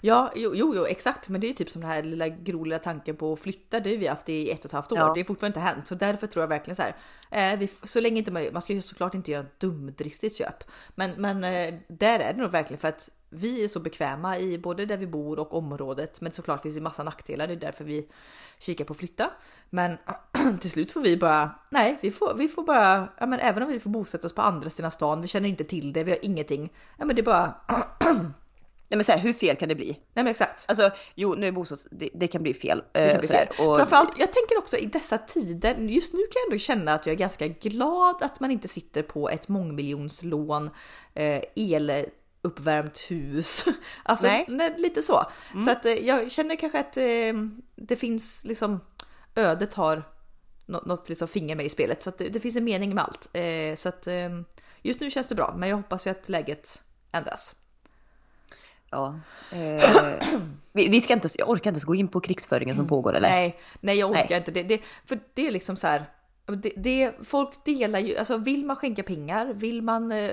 Ja, jo, jo, exakt, men det är typ som den här lilla groliga tanken på att flytta. Det har vi haft i ett och ett halvt år. Ja. Det är fortfarande inte hänt, så därför tror jag verkligen så här. Eh, vi, så länge inte man, man ska ju såklart inte göra dumdristigt köp, men, men eh, där är det nog verkligen för att vi är så bekväma i både där vi bor och området. Men såklart finns det massa nackdelar. Det är därför vi kikar på att flytta. Men [CLEARS THROAT] till slut får vi bara nej, vi får, vi får bara, ja, men även om vi får bosätta oss på andra sidan stan. Vi känner inte till det, vi har ingenting. Ja, men det är bara [CLEARS THROAT] Nej men så här, hur fel kan det bli? Nej men exakt. Alltså jo nu är bostads, det, det kan bli fel. Det kan bli fel. Och... Framförallt, jag tänker också i dessa tider, just nu kan jag ändå känna att jag är ganska glad att man inte sitter på ett mångmiljonslån, eh, el uppvärmt hus. [LAUGHS] Alltså nej. Nej, lite så. Mm. Så att eh, jag känner kanske att eh, det finns liksom ödet har något, något liksom finger med i spelet så att det, det finns en mening med allt. Eh, så att eh, just nu känns det bra, men jag hoppas ju att läget ändras. Ja. Eh, vi, vi, ska inte, jag orkar inte ens gå in på krigsföringen som mm. pågår eller? Nej, nej jag orkar nej. inte. Det, det, för det är liksom så här. Det, det, folk delar ju, alltså vill man skänka pengar, vill man eh,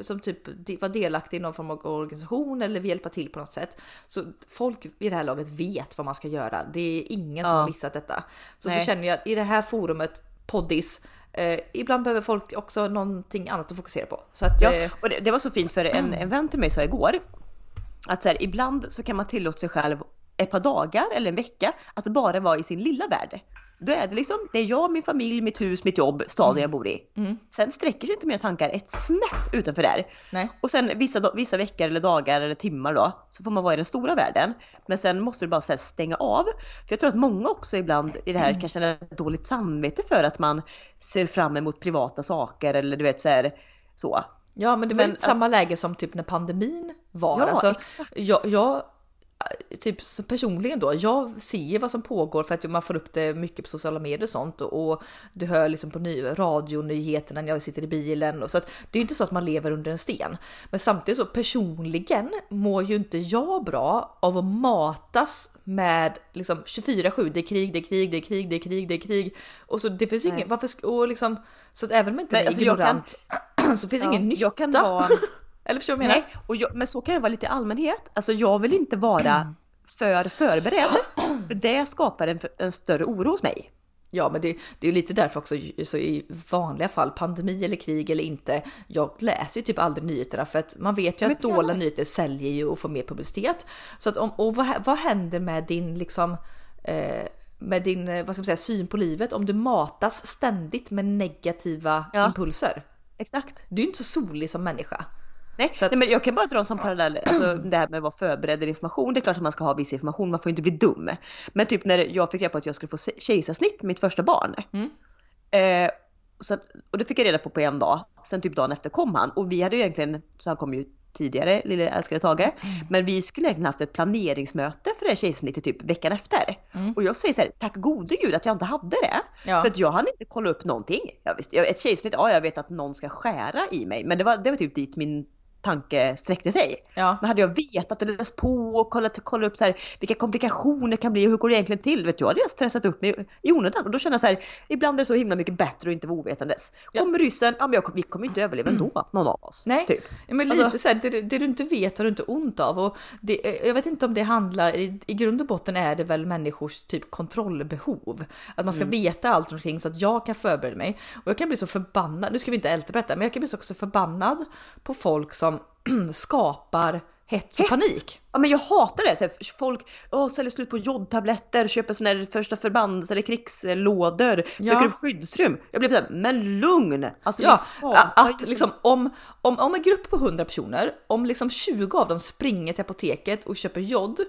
som typ vara delaktig i någon form av organisation eller hjälpa till på något sätt. Så folk i det här laget vet vad man ska göra. Det är ingen som har missat detta. Så Nej. då känner jag i det här forumet, poddis, Eh, ibland behöver folk också någonting annat att fokusera på. Så att, ja, eh, och det, det, var så fint för en, [CLEARS THROAT] en vän till mig sa igår att så här, ibland så kan man tillåta sig själv ett par dagar eller en vecka att bara vara i sin lilla värld. Då är det liksom, det är jag, min familj, mitt hus, mitt jobb, staden mm. jag bor i. Mm. Sen sträcker sig inte mina tankar ett snäpp utanför där. Nej. Och sen vissa, vissa veckor eller dagar eller timmar då, så får man vara i den stora världen. Men sen måste du bara här, stänga av. För jag tror att många också ibland i det här mm. kan känna dåligt samvete för att man ser fram emot privata saker eller du vet så här, så. Ja men det var men, samma läge som typ när pandemin var. Ja, alltså, exakt. Jag, jag typ personligen då, jag ser vad som pågår för att man får upp det mycket på sociala medier och sånt och, och du hör liksom på ny, radionyheterna när jag sitter i bilen och så att det är inte så att man lever under en sten. Men samtidigt så personligen mår ju inte jag bra av att matas med liksom 24-7, det är krig, det är krig, det är krig, det är krig, det är krig och så det finns ju ingen, varför, och liksom så att även om inte är alltså ignorant kan, [CLEARS THROAT] så finns ja, ingen nytta. Jag kan vara [LAUGHS] eller förstår du vad jag menar? Nej, och jag, men så kan jag vara lite i allmänhet. Alltså jag vill inte vara [CLEARS THROAT] för förberedd. [CLEARS THROAT] För det skapar en, en större oro hos mig. Ja, men det, det är lite därför också så i vanliga fall, pandemi eller krig eller inte, jag läser ju typ aldrig nyheterna för att man vet ju att dåliga nyheter säljer ju och får mer publicitet. Så att om, och vad, vad händer med din liksom eh, med din vad ska man säga, syn på livet om du matas ständigt med negativa ja. impulser? Exakt. Du är inte så solig som människa. Nej, att... nej, men jag kan bara dra en sån parallell, alltså [CLEARS THROAT] det här med att vara förberedd information. Det är klart att man ska ha viss information, man får inte bli dum. Men typ när jag fick reda på att jag skulle få kejsarsnitt mitt första barn. Mm. Eh, så, och det fick jag reda på på en dag. Sen typ dagen efter kom han och vi hade ju egentligen, så han kom ju tidigare, lille älskade Tage. Mm. Men vi skulle egentligen haft ett planeringsmöte för det här kejsarsnittet typ veckan efter. Mm. Och jag säger så här, tack gode gud att jag inte hade det. Ja. För att jag hann inte kolla upp någonting. Jag visste, ett kejsarsnitt, ja jag vet att någon ska skära i mig. Men det var, det var typ dit min tanke sträckte sig. Ja. Men hade jag vetat och läst på och kollat, kollat upp så här, vilka komplikationer kan bli och hur går det egentligen till? Vet du, hade jag stressat upp mig i onödan och då känner jag så här, ibland är det så himla mycket bättre att inte vara ovetandes. Ja. Kommer ryssen, ja men jag, vi kommer inte överleva ändå, någon av oss. Nej, typ. men lite alltså, så här, det, det, du inte vet har du inte ont av och det, jag vet inte om det handlar, i, i grund och botten är det väl människors typ kontrollbehov. Att man ska mm. veta allt omkring så att jag kan förbereda mig. Och jag kan bli så förbannad, nu ska vi inte älta detta, men jag kan bli så också förbannad på folk som [CLEARS THROAT] skapar hets och panik. Ja men jag hatar det. Så folk oh, säljer slut på jodtabletter, köper såna här första förbands eller krigslådor, ja. söker upp skyddsrum. Jag blir såhär, men lugn! Alltså, ja, att liksom om, om, om en grupp på 100 personer, om liksom 20 av dem springer till apoteket och köper jod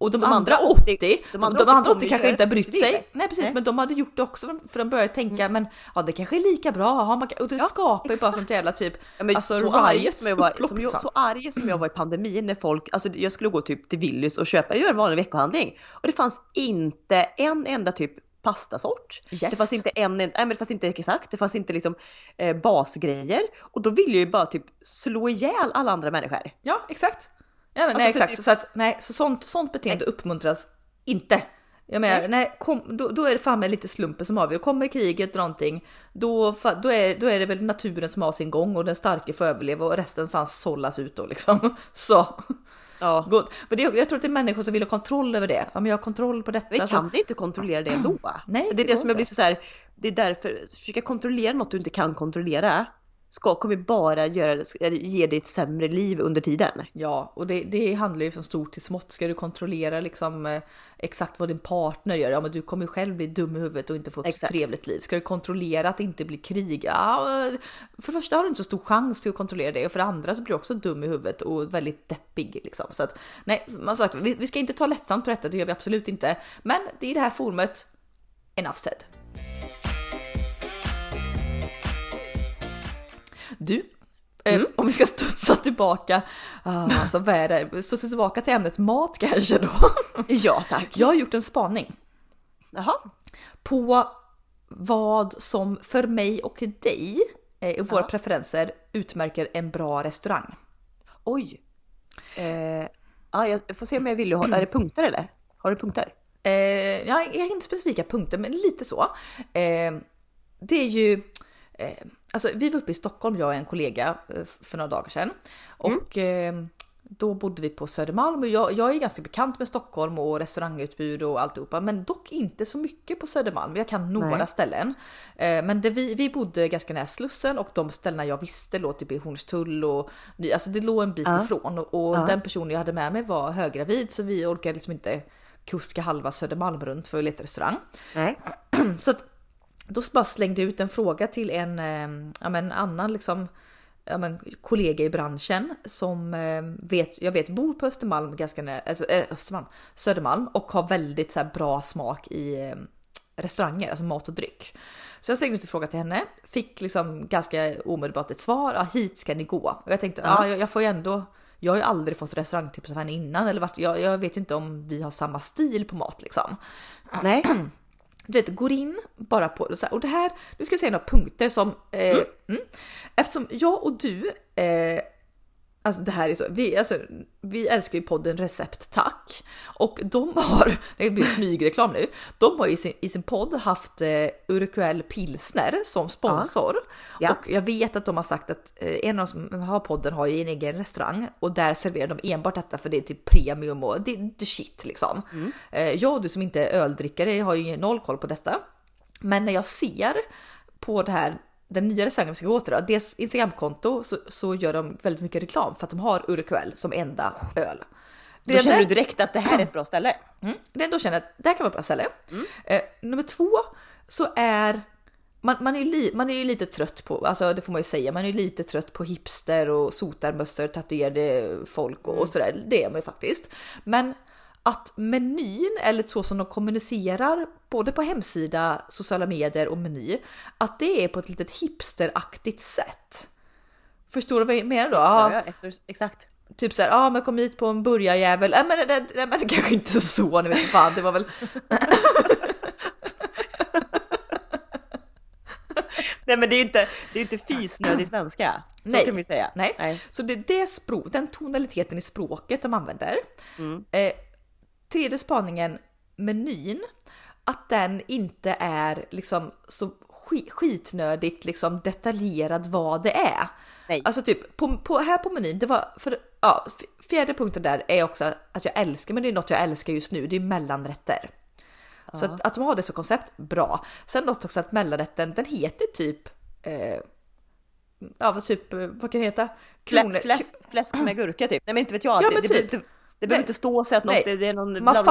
och de, de andra 80, 80 de andra 80, de andra 80 kanske inte har brytt sig. Nej precis, Nej. men de hade gjort det också för de började tänka, mm. men ja det kanske är lika bra. Ha, man, och det ja, skapar ju bara sånt jävla typ, ja, men alltså så arg som jag var, som jag, så arg som jag var i pandemin när folk, alltså jag skulle gå typ till Willys och köpa, göra en vanlig veckohandling och det fanns inte en enda typ pastasort. Yes. Det fanns inte en, nej men det fanns inte exakt, det fanns inte liksom eh, basgrejer. Och då ville jag ju bara typ slå ihjäl alla andra människor. Ja, exakt. Ja, men, Alltså, nej, exakt. typ- Så, att, nej, så sånt, sånt beteende uppmuntras inte. Jag menar, Nej. nej. kom, då, då är det fan med lite slumpen som avgör. Kommer kriget eller någonting, då, då, är, då är det väl naturen som har sin gång och den starke får överleva och resten fan sållas ut då liksom. [LAUGHS] Så, Ja. gott. För det, jag tror att det är människor som vill ha kontroll över det. Ja, men jag har kontroll på detta. Vi så- kan inte kontrollera det ändå. [CLEARS THROAT] Nej, det det är det som jag blir så, så här, det är därför, försöka kontrollera något du inte kan kontrollera ska, kommer bara göra, ge dig ett sämre liv under tiden. Ja, och det, det handlar ju från stort till smått. Ska du kontrollera liksom eh, exakt vad din partner gör? Ja, men du kommer ju själv bli dum i huvudet och inte få ett Exakt. trevligt liv. Ska du kontrollera att det inte blir krig? Ja, för det första har du inte så stor chans till att kontrollera det och för det andra så blir du också dum i huvudet och väldigt deppig liksom. Så att nej, man sagt, vi, vi ska inte ta lättsamt på detta, det gör vi absolut inte. Men det är i det här forumet, enough said. Du, eh, om vi ska studsa tillbaka, ah, alltså vad är det? Studsa tillbaka till ämnet mat kanske då. [LAUGHS] Ja tack. Jag har gjort en spaning Jaha. på vad som för mig och dig eh, och våra Ja. preferenser utmärker en bra restaurang. Oj. Eh, ja, jag får se om jag vill är det punkter eller? Har du punkter? Eh, jag, jag har inte specifika punkter, men lite så. Eh, det är ju, eh, alltså vi var uppe i Stockholm, jag och en kollega eh, för några dagar sedan och eh, då bodde vi på Södermalm och jag, jag är ganska bekant med Stockholm och restaurangutbud och alltihopa, men dock inte så mycket på Södermalm. Jag kan några Nej. ställen, eh, men vi, vi bodde ganska nära Slussen och de ställena jag visste låg typ i Hornstull och alltså det låg en bit Ja. ifrån och, Ja. den personen jag hade med mig var höggravid så vi orkade liksom inte kuska halva Södermalm runt för att leta restaurang. Nej. [CLEARS THROAT] Så att, då bara slängde jag ut en fråga till en eh, ja, men annan liksom, ja, men, kollega i branschen som eh, vet, jag vet bor på Östermalm, ganska nära, alltså, eh, Östermalm, Södermalm och har väldigt så här, bra smak i eh, restauranger, alltså mat och dryck. Så jag slängde ut en fråga till henne, fick liksom ganska omedelbart ett svar, ja, hit ska ni gå. Och jag tänkte, ja, Ja. jag, jag får ju ändå jag har ju aldrig fått restaurangtips av henne innan eller vart, jag, jag vet ju inte om vi har samma stil på mat liksom. Nej. [CLEARS THROAT] Du vet, går in bara på så här, och det här, nu ska jag säga några punkter som eh, mm. eftersom jag och du eh, Alltså det här är så, vi, alltså, vi älskar ju podden Recept Tack och de har, [LAUGHS] det blir smygreklam nu, de har i sin, i sin podd haft eh, Urquell Pilsner som sponsor Ja. och jag vet att de har sagt att eh, en av de som har podden har ju en egen restaurang och där serverar de enbart detta för det är typ premium och det är the shit liksom. Eh, jag och du som inte är öldrickare har ju noll koll på detta. Men när jag ser på det här, den nya restaurangen vi ska gå till, då, deras Instagramkonto så, så gör de väldigt mycket reklam för att de har Urquell som enda öl. Då känner du direkt att det här är ett bra ställe. Mm. Det då känner jag att det här kan vara ett bra ställe. Eh, nummer två så är man, man, är ju li, man är ju lite trött på, alltså det får man ju säga, man är ju lite trött på hipster och sotarmössor, tatuerade folk och, och sådär. Det är man ju faktiskt. Men att menyn eller så som de kommunicerar både på hemsida, sociala medier och meny, att det är på ett litet hipsteraktigt sätt. Förstår du vad jag menar då? Ja, ja, ex- exakt. Typ såhär, ja ah, men kom hit på en burgarjävel. Äh, men, det, det, det, men det kanske inte så, ni vet fan, det var väl... [LAUGHS] Nej men det är ju inte, det är ju inte fisnödig svenska. Så Nej. kan vi säga. Nej. Nej. Så det är det språk, den tonaliteten i språket de använder. Mm. Eh, tredje spaningen, menyn, att den inte är liksom så ski- skitnödigt liksom detaljerad vad det är. Nej. Alltså typ på, på, här på menyn, det var för ja, fjärde punkten där är också att jag älskar, men det är något jag älskar just nu, det är mellanrätter. Så att, att de har det som koncept, bra. Sen något också att mellanrätten, den heter typ eh, Ja, vad typ, eh, vad kan det heta? Kronor- Flä, fläsk, fläsk med gurka typ. Nej men inte vet jag. Ja, det, men typ. det, det behöver inte stå så att något, det, det är någon Man bla och-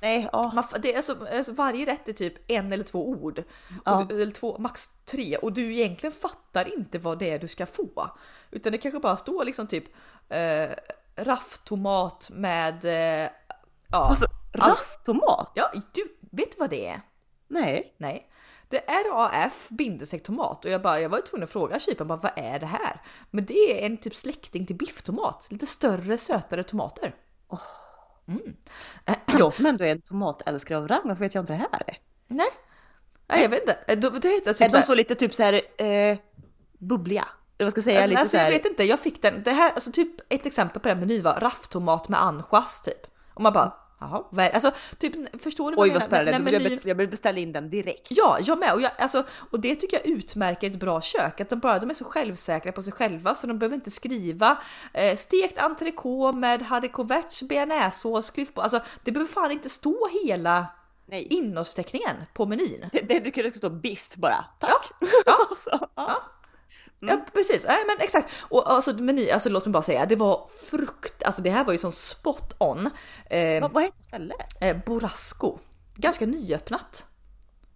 Nej, ja. Man, det är alltså, alltså varje rätt är typ en eller två ord. Ja. Du, eller två, max tre. Och du egentligen fattar inte vad det är du ska få. Utan det kanske bara står liksom typ eh, rafftomat med... Eh, ja, Alltså, all- rafftomat? ja, du vet vad det är? Nej. Nej. Det är RAF bindestreck tomat och jag, bara, jag var tvungen att fråga kyparen bara vad är det här? Men det är en typ släkting till bifftomat, lite större sötare tomater. [CLEARS THROAT] Jag som ändå är en tomatälskare av rang, varför vet jag inte det här? Nej. Nej jag vet inte. Eh, de, det heter typ är de så lite typ så här eh, bubbliga? Eller vad ska jag säga? Alltså, lite alltså, så här... jag vet inte, jag fick den. Det här, alltså typ ett exempel på den menyn var rafftomat med anchois typ. Och man bara Jaha, vad alltså typ förstår du Oj vad vad spännande, När- när vill jag, menyn- jag vill beställa in den direkt. Ja, jag med. Och, jag, alltså, och det tycker jag utmärker ett bra kök. Att de, bara, de är så självsäkra på sig själva så de behöver inte skriva eh, stekt entrecote med haricots bearnaisesås, klyftbål. Alltså det behöver fan inte stå hela Nej. innehållstäckningen på menyn. Det, det, du kunde stå biff bara, tack! Ja. [LAUGHS] så, ja. Ja precis, Nej, men exakt. Och alltså meny, alltså låt mig bara säga, det var frukt, alltså det här var ju som spot on. Eh, Vad, vad heter stället? eh, Borasco, ganska nyöppnat.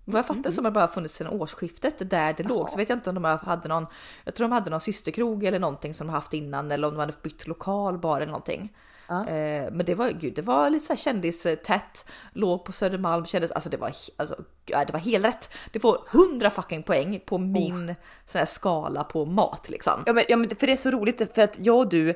Vad jag Mm, fattar som har bara funnits sedan årsskiftet där det låg. Så vet jag inte om de hade någon, jag tror de hade någon systerkrog eller någonting som de haft innan eller om de hade bytt lokal bara eller någonting. Ja. Eh, men det var gud, det var lite så här kändistätt, låg på Södermalm, kändes, alltså det var, alltså, det var helt rätt. Det får 100 fucking poäng på min sån här skala på mat liksom. Ja men, ja men för det är så roligt för att jag och du,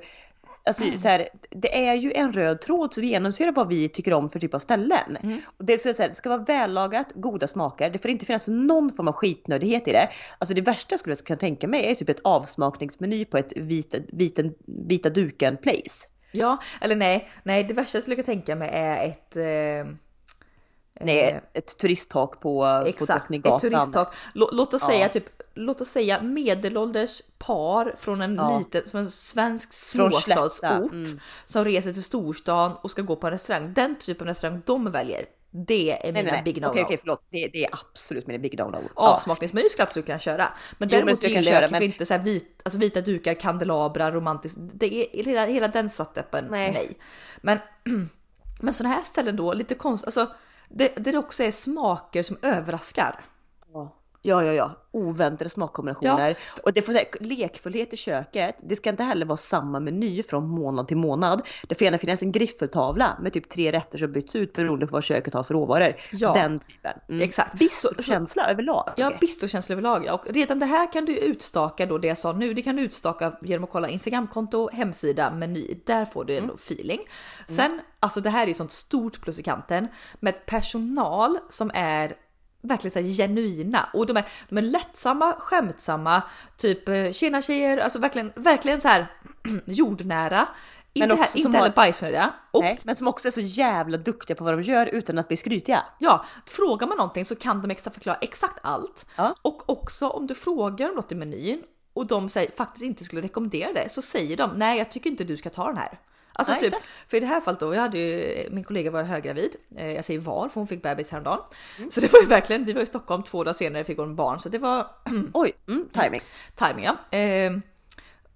alltså så här, det är ju en röd tråd som genomsyrar vad vi tycker om för typ av ställen. Och det, så här, det ska vara vällagat, goda smaker, det får inte finnas någon form av skitnödighet i det. Alltså det värsta jag skulle kunna tänka mig är typ ett avsmakningsmeny på ett vita, vita, vita duken place. Ja, eller nej, nej det värsta jag skulle kunna tänka mig är ett eh, Nej, ett turisttak på, på Exakt, ett Drottninggatan. turisttak. Lå- Låt oss Ja. säga typ, låt oss säga medelålders par från en Ja. liten, från en svensk småstadsort mm. som reser till storstan och ska gå på en restaurang. Den typen av restaurang de väljer, det är Nej, mina nej, big no-no. Okej, okej, förlåt. Det, det är absolut mina big no-no. Ja. Avsmakningsmeny skulle jag absolut kunna köra. Men Jo, men däremot jag kan gillar jag köra, men- inte så vit, alltså vita dukar, kandelabrar, romantiskt. Det är hela, hela den setupen, nej. Nej. Men, [CLEARS THROAT] men sådana här ställen då, lite konstigt, alltså det, det också är smaker som överraskar. Ja, ja, ja. Oväntade smakkombinationer. Och det får säga, lekfullhet i köket. Det ska inte heller vara samma meny från månad till månad. Det får gärna finnas en griffeltavla med typ tre rätter som byts ut beroende på vad köket har för råvaror. Ja. Den typen. Mm. Exakt. Bistrokänsla överlag. Ja, bistrokänsla överlag. Och redan det här kan du utstaka då det jag sa nu. Det kan du utstaka genom att kolla Instagramkonto, hemsida, meny. Där får du ändå feeling. Sen, alltså det här är ju sånt stort plus i kanten med personal som är verkligen så här genuina och de är, de är lättsamma, skämtsamma, typ eh, tjena tjejer, alltså verkligen, verkligen så här [CLEARS THROAT] jordnära. Inte, också här, inte har- heller bajsnödiga. Och Nej, men som också är så jävla duktiga på vad de gör utan att bli skrytiga. Ja, frågar man någonting så kan de exakt förklara exakt allt. Ja. Och också om du frågar om något i menyn och de säger, faktiskt inte skulle rekommendera det så säger de nej, jag tycker inte du ska ta den här. Alltså typ, för i det här fallet då, jag hade ju, min kollega var höggravid, eh, jag säger var för hon fick bebis häromdagen. Så det var ju verkligen, vi var i Stockholm två dagar senare fick hon barn så det var [CLEARS THROAT] Oj, mm, timing. timing ja. Eh,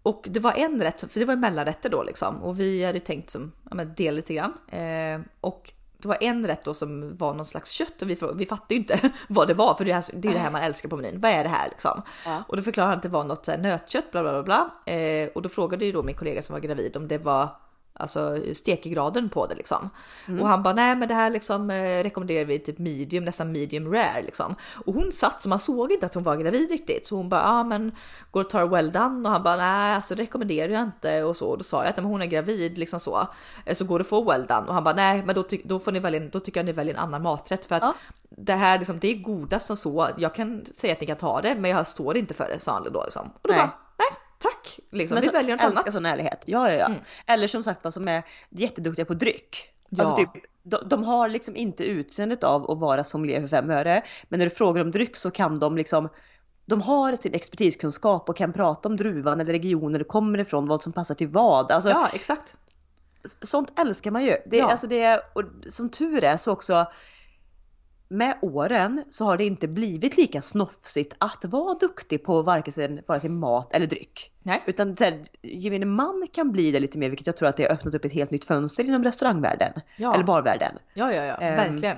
och det var en rätt, för det var mellanrätter då liksom och vi hade tänkt som, ja men dela lite grann. Eh, och det var en rätt då som var någon slags kött och vi, vi fattade ju inte [LAUGHS] vad det var för det är, det är det här man älskar på menyn. Vad är det här liksom? Ja. Och då förklarade han att det var något så här nötkött bla bla bla bla. Eh, och då frågade ju då min kollega som var gravid om det var alltså stekegraden på det liksom. Och han bara nej men det här liksom eh, rekommenderar vi typ medium, nästan medium rare liksom. Och hon satt så man såg inte att hon var gravid riktigt så hon bara ja men går och tar well done och han bara nej alltså det rekommenderar jag inte och så. Och då sa jag att men hon är gravid liksom så. Eh, Så går det att få well done och han bara nej men då, ty- då får ni välja, då tycker jag ni väljer en annan maträtt för att Ja. det här liksom, det är godast som så. Jag kan säga att ni kan ta det men jag står inte för det sa han då liksom. Och då Nej. bara tack liksom. Men vi så väljer något annat. sån ärlighet. Ja, ja, ja. Mm. Eller som sagt vad som är jätteduktiga på dryck. Ja. Alltså typ, de, de har liksom inte utseendet av att vara sommelier för fem öre. Men när du frågar om dryck så kan de liksom de har sin expertiskunskap och kan prata om druvan eller regionen det kommer ifrån, vad som passar till vad. Alltså, Ja exakt. Sånt älskar man ju. Det, Ja. alltså det, och som tur är så också med åren så har det inte blivit lika snofsigt att vara duktig på varken, vare sig mat eller dryck. Nej. Utan här, gemene man kan bli det lite mer, vilket jag tror att det har öppnat upp ett helt nytt fönster inom restaurangvärlden. Ja. Eller barvärlden. Ja, ja, ja, Ehm. verkligen.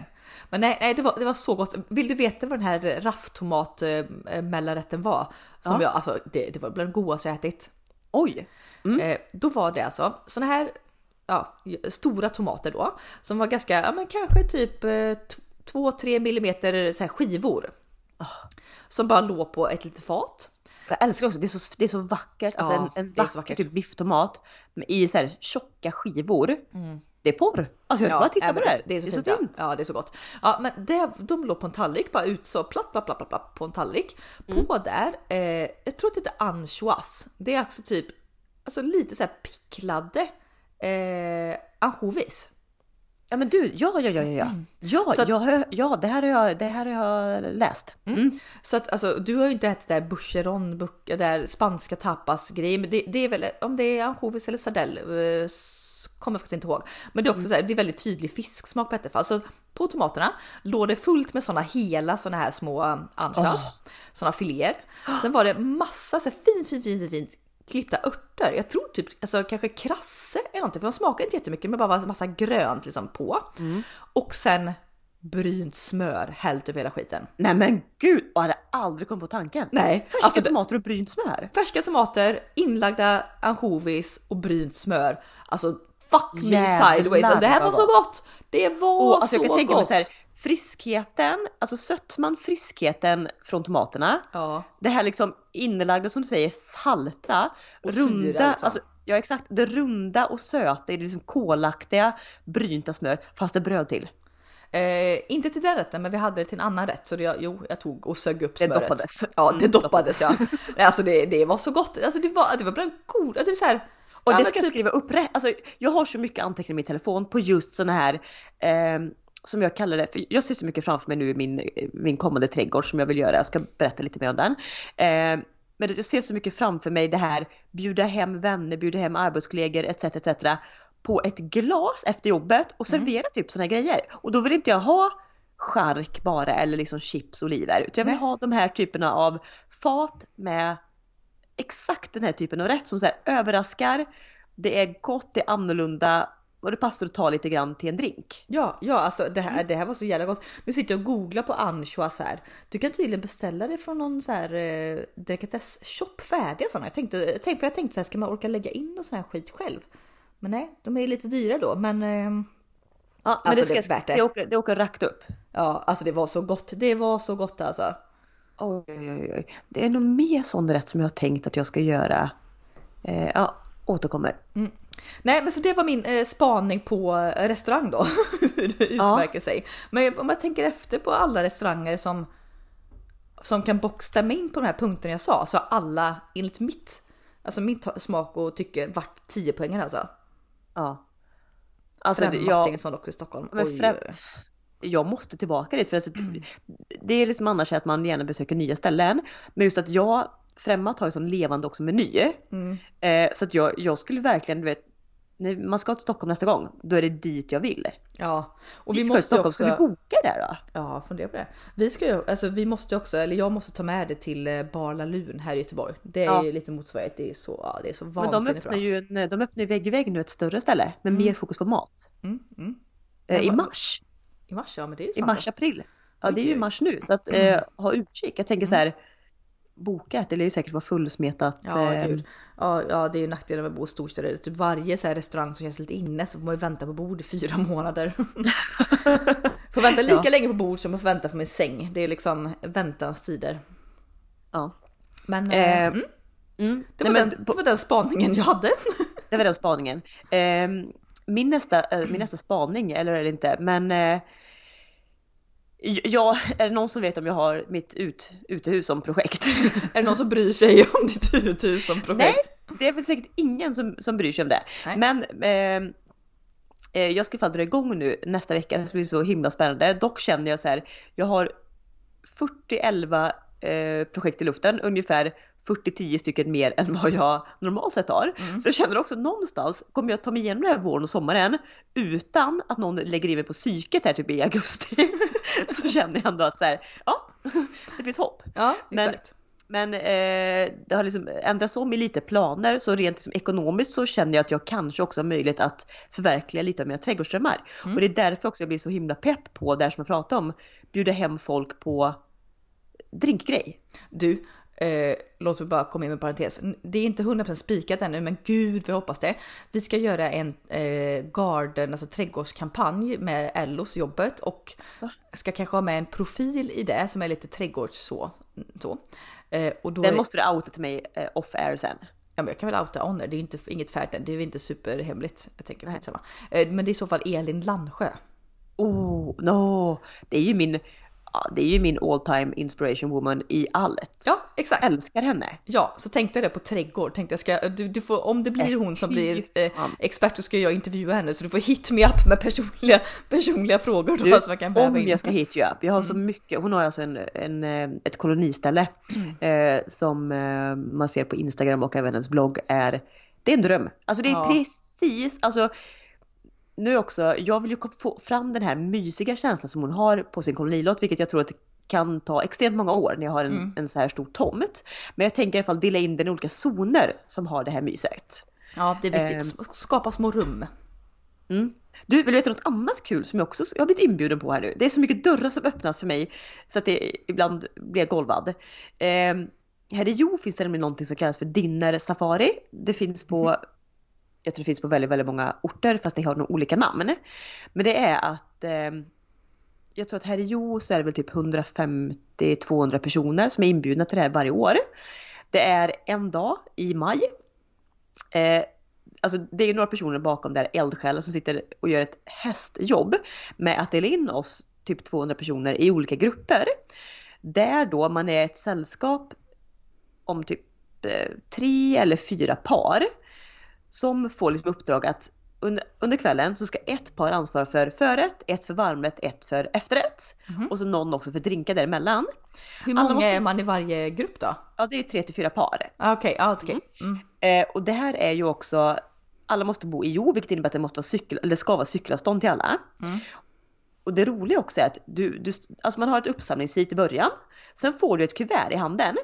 Men nej, nej det, var, det var så gott. Vill du veta vad den här rafftomat eh, mellanrätten var? Som Ja. jag, alltså det, det var bland det godaste jag ätit. Oj! Mm. Eh, då var det alltså såna här ja, stora tomater då som var ganska, ja men kanske typ 2-3 millimeter så här skivor. Ah. Som bara låg på ett litet fat. Jag älskar också, det är så, det är så vackert. Alltså Ja, en, en vacker typ bifftomat i så här tjocka skivor. Mm. det är porr. Alltså jag ja, bara titta på det här. Det är så, det är fint, så fint. Ja. ja. det är så gott. Ja, men det, de låg på en tallrik bara ut så platt, platt, platt, platt, platt på en tallrik. Mm. På där, eh, jag tror att det heter anchois. Det är också typ, alltså lite så här picklade eh, ansjovis. Ja men du, ja ja ja ja. Ja, att, ja, ja det, här har jag, det här har jag läst. Mm. Mm. Så att alltså, du har ju inte ätit det där boucheron, det där spanska tapas grejen, men det, det, är väl om det är ansjovis eller sardell, eh, kommer faktiskt inte ihåg. Men det är också mm. så här, det är väldigt tydlig fisksmak på Ätterfall. Så på tomaterna låg det fullt med sådana hela sådana här små um, anchois, oh. sådana filéer. Sen var det massa så här, fint, fint, fint, fint klippta örter. Jag tror typ alltså kanske krasse eller någonting, för de smakar inte jättemycket, men bara massa grönt liksom på. Mm. Och sen brynt smör hällt över hela skiten. Nej men gud, jag hade aldrig kommit på tanken. Nej. Färska alltså, tomater och brynt smör. Färska tomater, inlagda ansjovis och brynt smör. Alltså fuck me sideways. Alltså, det här var så gott! Det var och, alltså, så jag kan tänka gott! Mig så här, friskheten, alltså sötman, friskheten från tomaterna. Ja. Det här liksom inlagda som du säger salta, och runda, syra, liksom. alltså, ja exakt, det runda och söta i det liksom kolaktiga brynta smör fast det bröd till. Eh, inte till den rätten, men vi hade det till en annan rätt så det, jo, jag tog och sög upp smöret. Det doppades. Ja, det doppades ja. alltså det, det var så gott. Alltså det var, det var bland goda, var så här, och det ska jag typ- skriva upp. Alltså, jag har så mycket anteckningar i min telefon på just sådana här eh, som jag kallar det, för jag ser så mycket framför mig nu i min, min kommande trädgård som jag vill göra. Jag ska berätta lite mer om den. Eh, men jag ser så mycket framför mig det här bjuda hem vänner, bjuda hem arbetskollegor etc. etc. på ett glas efter jobbet och mm. servera mm. typ sådana grejer. Och då vill inte jag ha chark bara eller liksom chips och oliver. Utan jag vill Nej. ha de här typerna av fat med exakt den här typen av rätt som så överraskar, det är gott, det är annorlunda och det passar att ta lite grann till en drink. Ja, ja alltså det här, det här var så jävla gott. Nu sitter jag och googlar på anchois här. Du kan tydligen beställa det från någon så här eh, delikatess-shop färdiga sådana. Jag tänkte, tänkte, för jag tänkte så här, ska man orka lägga in någon sån här skit själv? Men nej, de är lite dyra då, men eh, Ja, men alltså, det, ska, det är värt det. Det åker, det åker rakt upp. Ja, alltså det var så gott. Det var så gott alltså. Oj, oj, oj. Det är nog mer sån rätt som jag har tänkt att jag ska göra. Eh, ja, återkommer. Mm. Nej, men så det var min eh, spaning på eh, restaurang då. [LAUGHS] Hur det utmärker ja. sig. Men om jag tänker efter på alla restauranger som som kan bockstämma in på de här punkterna jag sa så har alla enligt mitt, alltså mitt smak och tycke varit 10 poängen alltså. Ja. Alltså, Främ jag, Martinsson också i Stockholm. Men främ, jag måste tillbaka dit för alltså, mm. det är liksom annars att man gärna besöker nya ställen. Men just att jag, Främmat har ju sån levande också meny. Mm. Eh, så att jag, jag skulle verkligen, du vet, när man ska till Stockholm nästa gång, då är det dit jag vill. Ja. Och vi, vi ska måste till Stockholm, också... ska vi boka där då? Ja, fundera på det. Vi ska ju, alltså vi måste också, eller jag måste ta med det till eh, Bar Lun här i Göteborg. Det är ja. ju lite motsvarighet, det är så, ja, det är så vansinnigt Men de öppnar ju, en, de öppnar ju vägg i vägg nu ett större ställe med mm. mer fokus på mat. Mm, mm. Eh, I mars. I mars, ja men det är ju I mars, april. Ja det är ju mars nu. Så att eh, ha utkik. Jag tänker så här. Bokat, det lär ju säkert vara fullsmetat. Ja, eh, ja, ja, det är ju nackdelen med att bo i storstäder. Typ varje så restaurang som känns lite inne så får man ju vänta på bord i fyra [LAUGHS] månader. [LAUGHS] får vänta lika ja. länge på bord som att vänta för min säng. Det är liksom väntans tider. Ja. Men eh, eh, mm. Mm. Det, var Nej, den, det var den spaningen jag hade. [LAUGHS] det var den spaningen. Eh, min nästa, äh, min nästa spaning, eller är det inte, men äh, Ja, är det någon som vet om jag har mitt ut, utehus som projekt? [LAUGHS] är det någon som bryr sig om ditt utehus som projekt? Nej, det är väl säkert ingen som, som bryr sig om det. Nej. Men eh, eh jag ska fan dra igång nu nästa vecka, det blir så himla spännande. Dock känner jag så här, jag har 40 eh, projekt i luften, ungefär 40-10 stycken mer än vad jag normalt sett har. Mm. Så jag känner också någonstans, kommer jag ta mig igenom den här våren och sommaren utan att någon lägger in mig på psyket här typ i augusti. [LAUGHS] så känner jag ändå att så här, ja, det finns hopp. Ja, men, men eh, det har liksom ändrats om i lite planer så rent liksom ekonomiskt så känner jag att jag kanske också har möjlighet att förverkliga lite av mina trädgårdsdrömmar. Mm. Och det är därför också jag blir så himla pepp på det som jag pratade om, bjuda hem folk på drinkgrej. Du, Eh, låt mig bara komma in med en parentes. Det är inte 100% spikat ännu, men gud vi hoppas det. Vi ska göra en eh, garden, alltså trädgårdskampanj med Ellos jobbet och så. ska kanske ha med en profil i det som är lite trädgårds så. så. Eh, och då Den är... måste du outa till mig eh, off air sen. Ja, men jag kan väl outa Honor, det är inte, inget färdigt det är inte superhemligt. Jag tänker skitsamma. Eh, men det är i så fall Elin Landsjö. Oh, no. Det är ju min, det är ju min all time inspiration woman i allt. Ja, exakt. Jag älskar henne. Ja, så tänkte jag det på trädgård. Tänkte jag ska, du, du får, om det blir hon som blir eh, expert så ska jag intervjua henne så du får hit me up med personliga, personliga frågor. Då, du, som jag kan om in. jag ska hit you up. Jag har mm. så mycket. Hon har alltså en, en eh, ett koloniställe mm. eh, som eh, man ser på Instagram och även hennes blogg är. Det är en dröm. Alltså det är ja. precis, alltså nu också, jag vill ju få fram den här mysiga känslan som hon har på sin kolonilott, vilket jag tror att det kan ta extremt många år när jag har en, mm. en så här stor tomt. Men jag tänker i alla fall dela in den i olika zoner som har det här myset. Ja, det är viktigt. Eh, Skapa små rum. Mm. Du, vill du veta något annat kul som jag också jag har blivit inbjuden på här nu? Det är så mycket dörrar som öppnas för mig så att det ibland blir golvad. Eh, här i Jo finns det nämligen någonting som kallas för Dinner Safari. Det finns på mm jag tror det finns på väldigt, väldigt många orter fast det har nog olika namn. Men det är att eh, jag tror att här i Jo så är det väl typ 150-200 personer som är inbjudna till det här varje år. Det är en dag i maj. Eh, alltså det är några personer bakom där eldsjälar som sitter och gör ett hästjobb med att dela in oss typ 200 personer i olika grupper. Där då man är ett sällskap om typ eh, tre eller fyra par som får liksom uppdrag att under, under kvällen så ska ett par ansvara för förrätt, ett för varmrätt, ett för efterrätt. Mm. Och så någon också för drinkar däremellan. Hur många måste... är man i varje grupp då? Ja det är tre till fyra par. Ah, okej, okay, ah, okay. Mm. Mm. Eh, och det här är ju också, alla måste bo i Jo vilket innebär att det, måste vara cykel, eller ska vara cykelavstånd till alla. Mm. Och det roliga också är att du, du, alltså man har ett uppsamlingshit i början. Sen får du ett kuvert i handen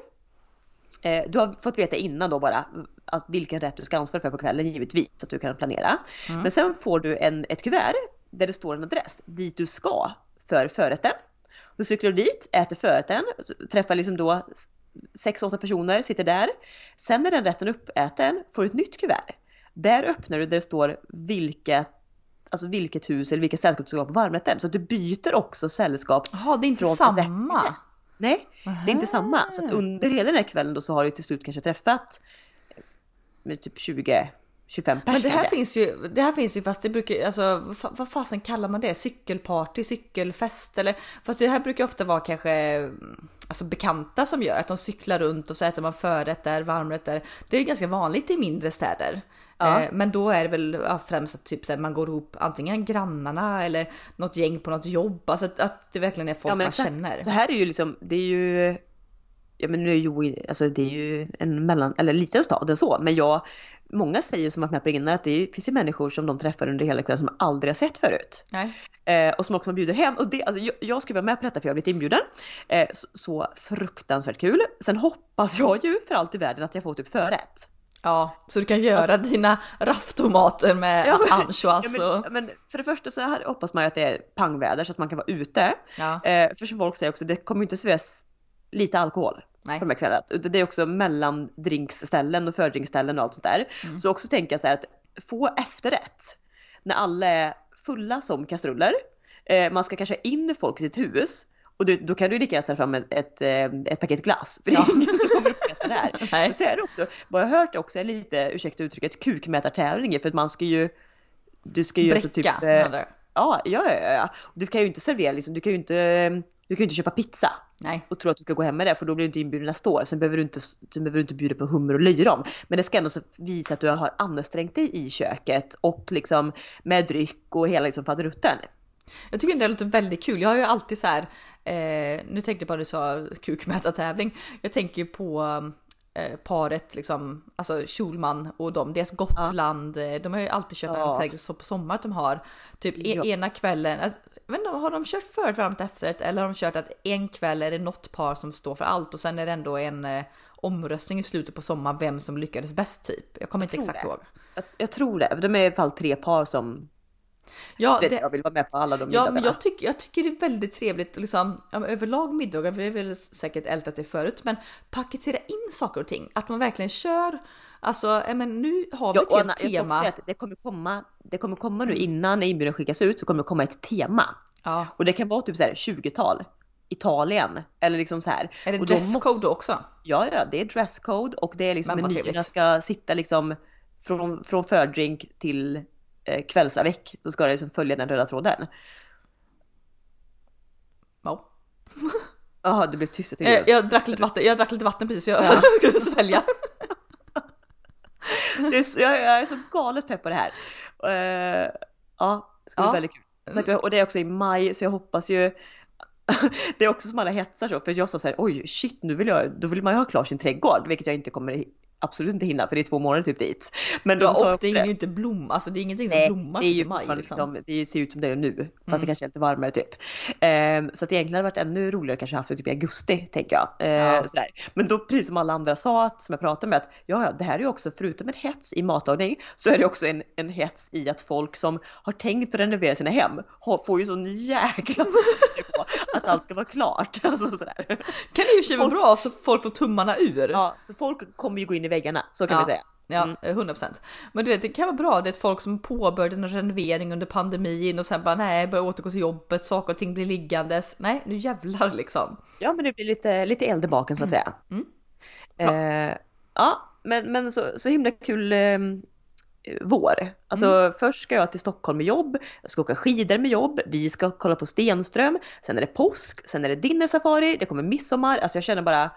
du har fått veta innan då bara att vilken rätt du ska ansvara för på kvällen givetvis så att du kan planera. Mm. Men sen får du en, ett kuvert där det står en adress dit du ska för förrätten. Då cyklar du dit, äter förrätten, träffar liksom då sex, åtta personer, sitter där. Sen när den rätten är uppäten får du ett nytt kuvert. Där öppnar du där det står vilket Alltså vilket hus eller vilket sällskap du ska på varmrätten. Så att du byter också sällskap. Jaha, det är inte samma? Rätten. Nej, Aha. det är inte samma. Så under hela den här kvällen då så har du till slut kanske träffat med typ 20 25 pers Men det här kanske. finns ju, det här finns ju fast det brukar, alltså vad fasen kallar man det? Cykelparty, cykelfest eller? Fast det här brukar ofta vara kanske alltså bekanta som gör att de cyklar runt och så äter man förrätt där, varmrätt där. Det är ganska vanligt i mindre städer. Ja. Eh, men då är det väl ja, främst att typ, så här, man går ihop antingen grannarna eller något gäng på något jobb. Alltså att, att det verkligen är folk ja, man exakt. känner. Så här är ju liksom, det är ju Ja men nu är ju, alltså det är ju en mellan, eller liten stad än så, men jag, många säger som att med innan att det finns ju människor som de träffar under hela kvällen som aldrig har sett förut. Eh, och som också man bjuder hem. Och det, alltså, jag, jag skulle vara med på detta för jag har blivit inbjuden. Eh, så, så, fruktansvärt kul. Sen hoppas jag ju för allt i världen att jag får typ förrätt. Ja, så du kan göra alltså, dina rafftomater med ja, anchois ja, men, men, för det första så här hoppas man ju att det är pangväder så att man kan vara ute. Ja. Eh, för som folk säger också, det kommer ju inte serveras lite alkohol Nej. på de här kvällarna. Det är också mellandrinksställen och fördrinkställen och allt sånt där. Mm. Så också tänka så här att få efterrätt när alla är fulla som kastruller. Eh, man ska kanske ha in folk i sitt hus och du, då kan du lika gärna ställa fram ett, ett, eh, ett, paket glass, för det är ingen som kommer uppskatta det här. [LAUGHS] Nej. Så är det också, vad jag har hört också är lite, ursäkta uttrycket, kukmätartävling för att man ska ju, du ska ju Bräcka, alltså typ, eh, ja, ja, ja, ja, du kan ju inte servera liksom, du kan ju inte, du kan ju inte köpa pizza Nej. och tro att du ska gå hem med det för då blir du inte inbjuden nästa år. Sen behöver du inte, sen behöver du inte bjuda på hummer och löjrom. Men det ska ändå visa att du har ansträngt dig i köket och liksom med dryck och hela liksom faderutten. Jag tycker det låter väldigt kul. Jag har ju alltid så här, eh, nu tänkte jag på att du sa kukmätartävling. Jag tänker ju på eh, paret liksom, alltså Schulman och de, deras Gotland. Ja. Eh, de har ju alltid kört ja. en så på sommaren att de har typ e- ja. ena kvällen, alltså, men har de kört förut varmt efterrätt eller har de kört att en kväll är det något par som står för allt och sen är det ändå en eh, omröstning i slutet på sommaren vem som lyckades bäst typ? Jag kommer jag inte exakt det. ihåg. Jag, jag, tror det, de är i alla fall tre par som Ja, det, jag vill vara med på alla de Ja, men jag tycker, jag tycker det är väldigt trevligt liksom, ja, överlag middagar, vi har väl säkert ältat det förut, men paketera in saker och ting. Att man verkligen kör Alltså, men nu har vi ett ja, helt tema. det kommer komma, det kommer komma nu innan inbjudan skickas ut så kommer det komma ett tema. Ja. Och det kan vara typ så här 20-tal Italien. Eller liksom så här. Är det dresscode måste... också? Ja, ja, det är dresscode och det är liksom menyerna ska sitta liksom från, från fördrink till eh, kvällsavek. Så ska det liksom följa den röda tråden. Ja. Jaha, det blev tyst. Jag, jag, jag, drack lite vatten, jag drack lite vatten precis, jag ja. [LAUGHS] skulle svälja. det är, jag, jag, är så galet pepp på det här. Uh, ja, det ska bli ja. väldigt kul. och det är också i maj, så jag hoppas ju [LAUGHS] det är också som alla hetsar så, för jag sa så här, oj shit, nu vill jag, då vill man ju ha klar sin trädgård, vilket jag inte kommer absolut inte hinna för det är två månader typ dit. Men de ja, och det är ju inte blom, alltså det är ingenting som Nej, blommar det är typ ju i maj. Liksom. Liksom, det ser ut som det är nu, fast mm. det kanske är lite varmare typ. Um, så att det egentligen hade varit ännu roligare kanske haft det typ i augusti, tänker jag. Uh, ja. sådär. Men då precis som alla andra sa, att, som jag pratade med, att ja, ja, det här är ju också förutom en hets i matlagning så är det också en, en hets i att folk som har tänkt att renovera sina hem får ju sån jäkla [LAUGHS] på att allt ska vara klart. [LAUGHS] Alltså, sådär. Kan det ju vara bra så folk får tummarna ur. Ja, så folk kommer ju gå in i väggarna, så kan ja. vi säga. Ja, mm. 100%. Men du vet, det kan vara bra. Det är folk som påbörjade en renovering under pandemin och sen bara nej, börjar återgå till jobbet, saker och ting blir liggandes. Nej, nu jävlar liksom. Ja, men det blir lite, lite eld i baken så att säga. Mm. Mm. Eh, ja, men, men så, så himla kul eh, vår. Alltså mm. först ska jag till Stockholm med jobb, jag ska åka skidor med jobb, vi ska kolla på Stenström, sen är det påsk, sen är det dinnersafari, det kommer midsommar. Alltså jag känner bara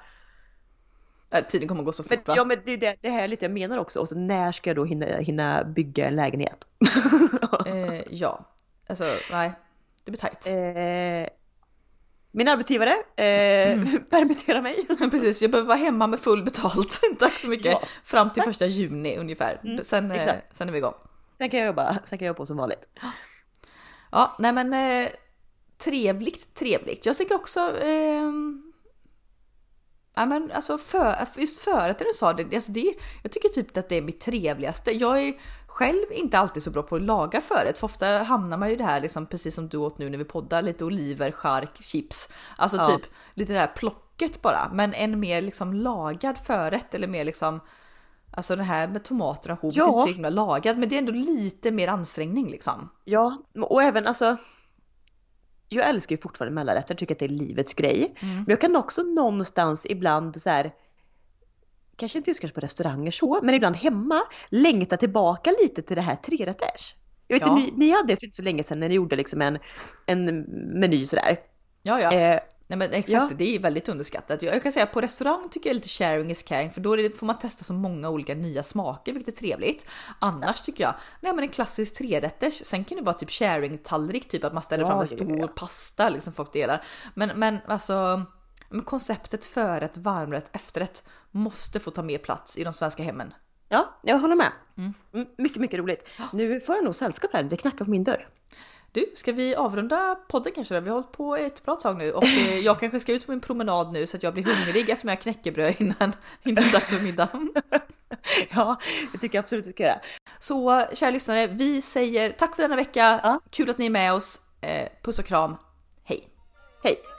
tiden kommer gå så fort va? Ja men det är det, det här lite jag menar också. Och så när ska jag då hinna, hinna bygga en lägenhet? [LAUGHS] eh, ja, alltså nej, det blir tajt. Eh, min arbetsgivare eh, mm. [LAUGHS] permitterar mig. [LAUGHS] Precis, jag behöver vara hemma med full betalt. Tack så mycket. Ja. Fram till första juni ungefär. Mm, sen, eh, sen är vi igång. Sen kan jag jobba, sen kan jag jobba som vanligt. Ja, nej men eh, trevligt, trevligt. Jag tycker också eh, Ja men alltså för, just förrätten du sa det, alltså det, jag tycker typ att det är mitt trevligaste. Jag är själv inte alltid så bra på att laga förrätt, för ofta hamnar man ju det här liksom precis som du åt nu när vi poddar, lite oliver, chark, chips. Alltså ja. typ lite det här plocket bara, men en mer liksom lagad förrätt eller mer liksom Alltså det här med tomaterna och ja. inte så himla lagad, men det är ändå lite mer ansträngning liksom. Ja, och även alltså jag älskar ju fortfarande mellanrätter, tycker att det är livets grej. Mm. Men jag kan också någonstans ibland så här, kanske inte just kanske på restauranger så, men ibland hemma längta tillbaka lite till det här trerätters. Jag vet ja. ni, ni hade för inte så länge sedan när ni gjorde liksom en, en meny sådär. Ja, ja. Eh, Nej men exakt, ja. det är väldigt underskattat. Jag kan säga på restaurang tycker jag lite sharing is caring för då det, får man testa så många olika nya smaker vilket är trevligt. Annars tycker jag, nej men en klassisk trerätters, sen kan det vara typ sharing tallrik, typ att man ställer ja, fram en stor pasta liksom folk delar. Men, men alltså men konceptet förrätt, varmrätt, efterrätt måste få ta mer plats i de svenska hemmen. Ja, jag håller med. Mm. Mycket, mycket roligt. Nu får jag nog sällskap här, det knackar på min dörr. Du, ska vi avrunda podden kanske då? Vi har hållit på ett bra tag nu och eh, jag [LAUGHS] kanske ska ut på min promenad nu så att jag blir hungrig efter mina knäckebröd innan, innan dags för middag. [LAUGHS] Ja, det tycker jag absolut du ska göra. Så kära lyssnare, vi säger tack för denna vecka. Ja. Kul att ni är med oss. Eh, puss och kram. Hej! Hej!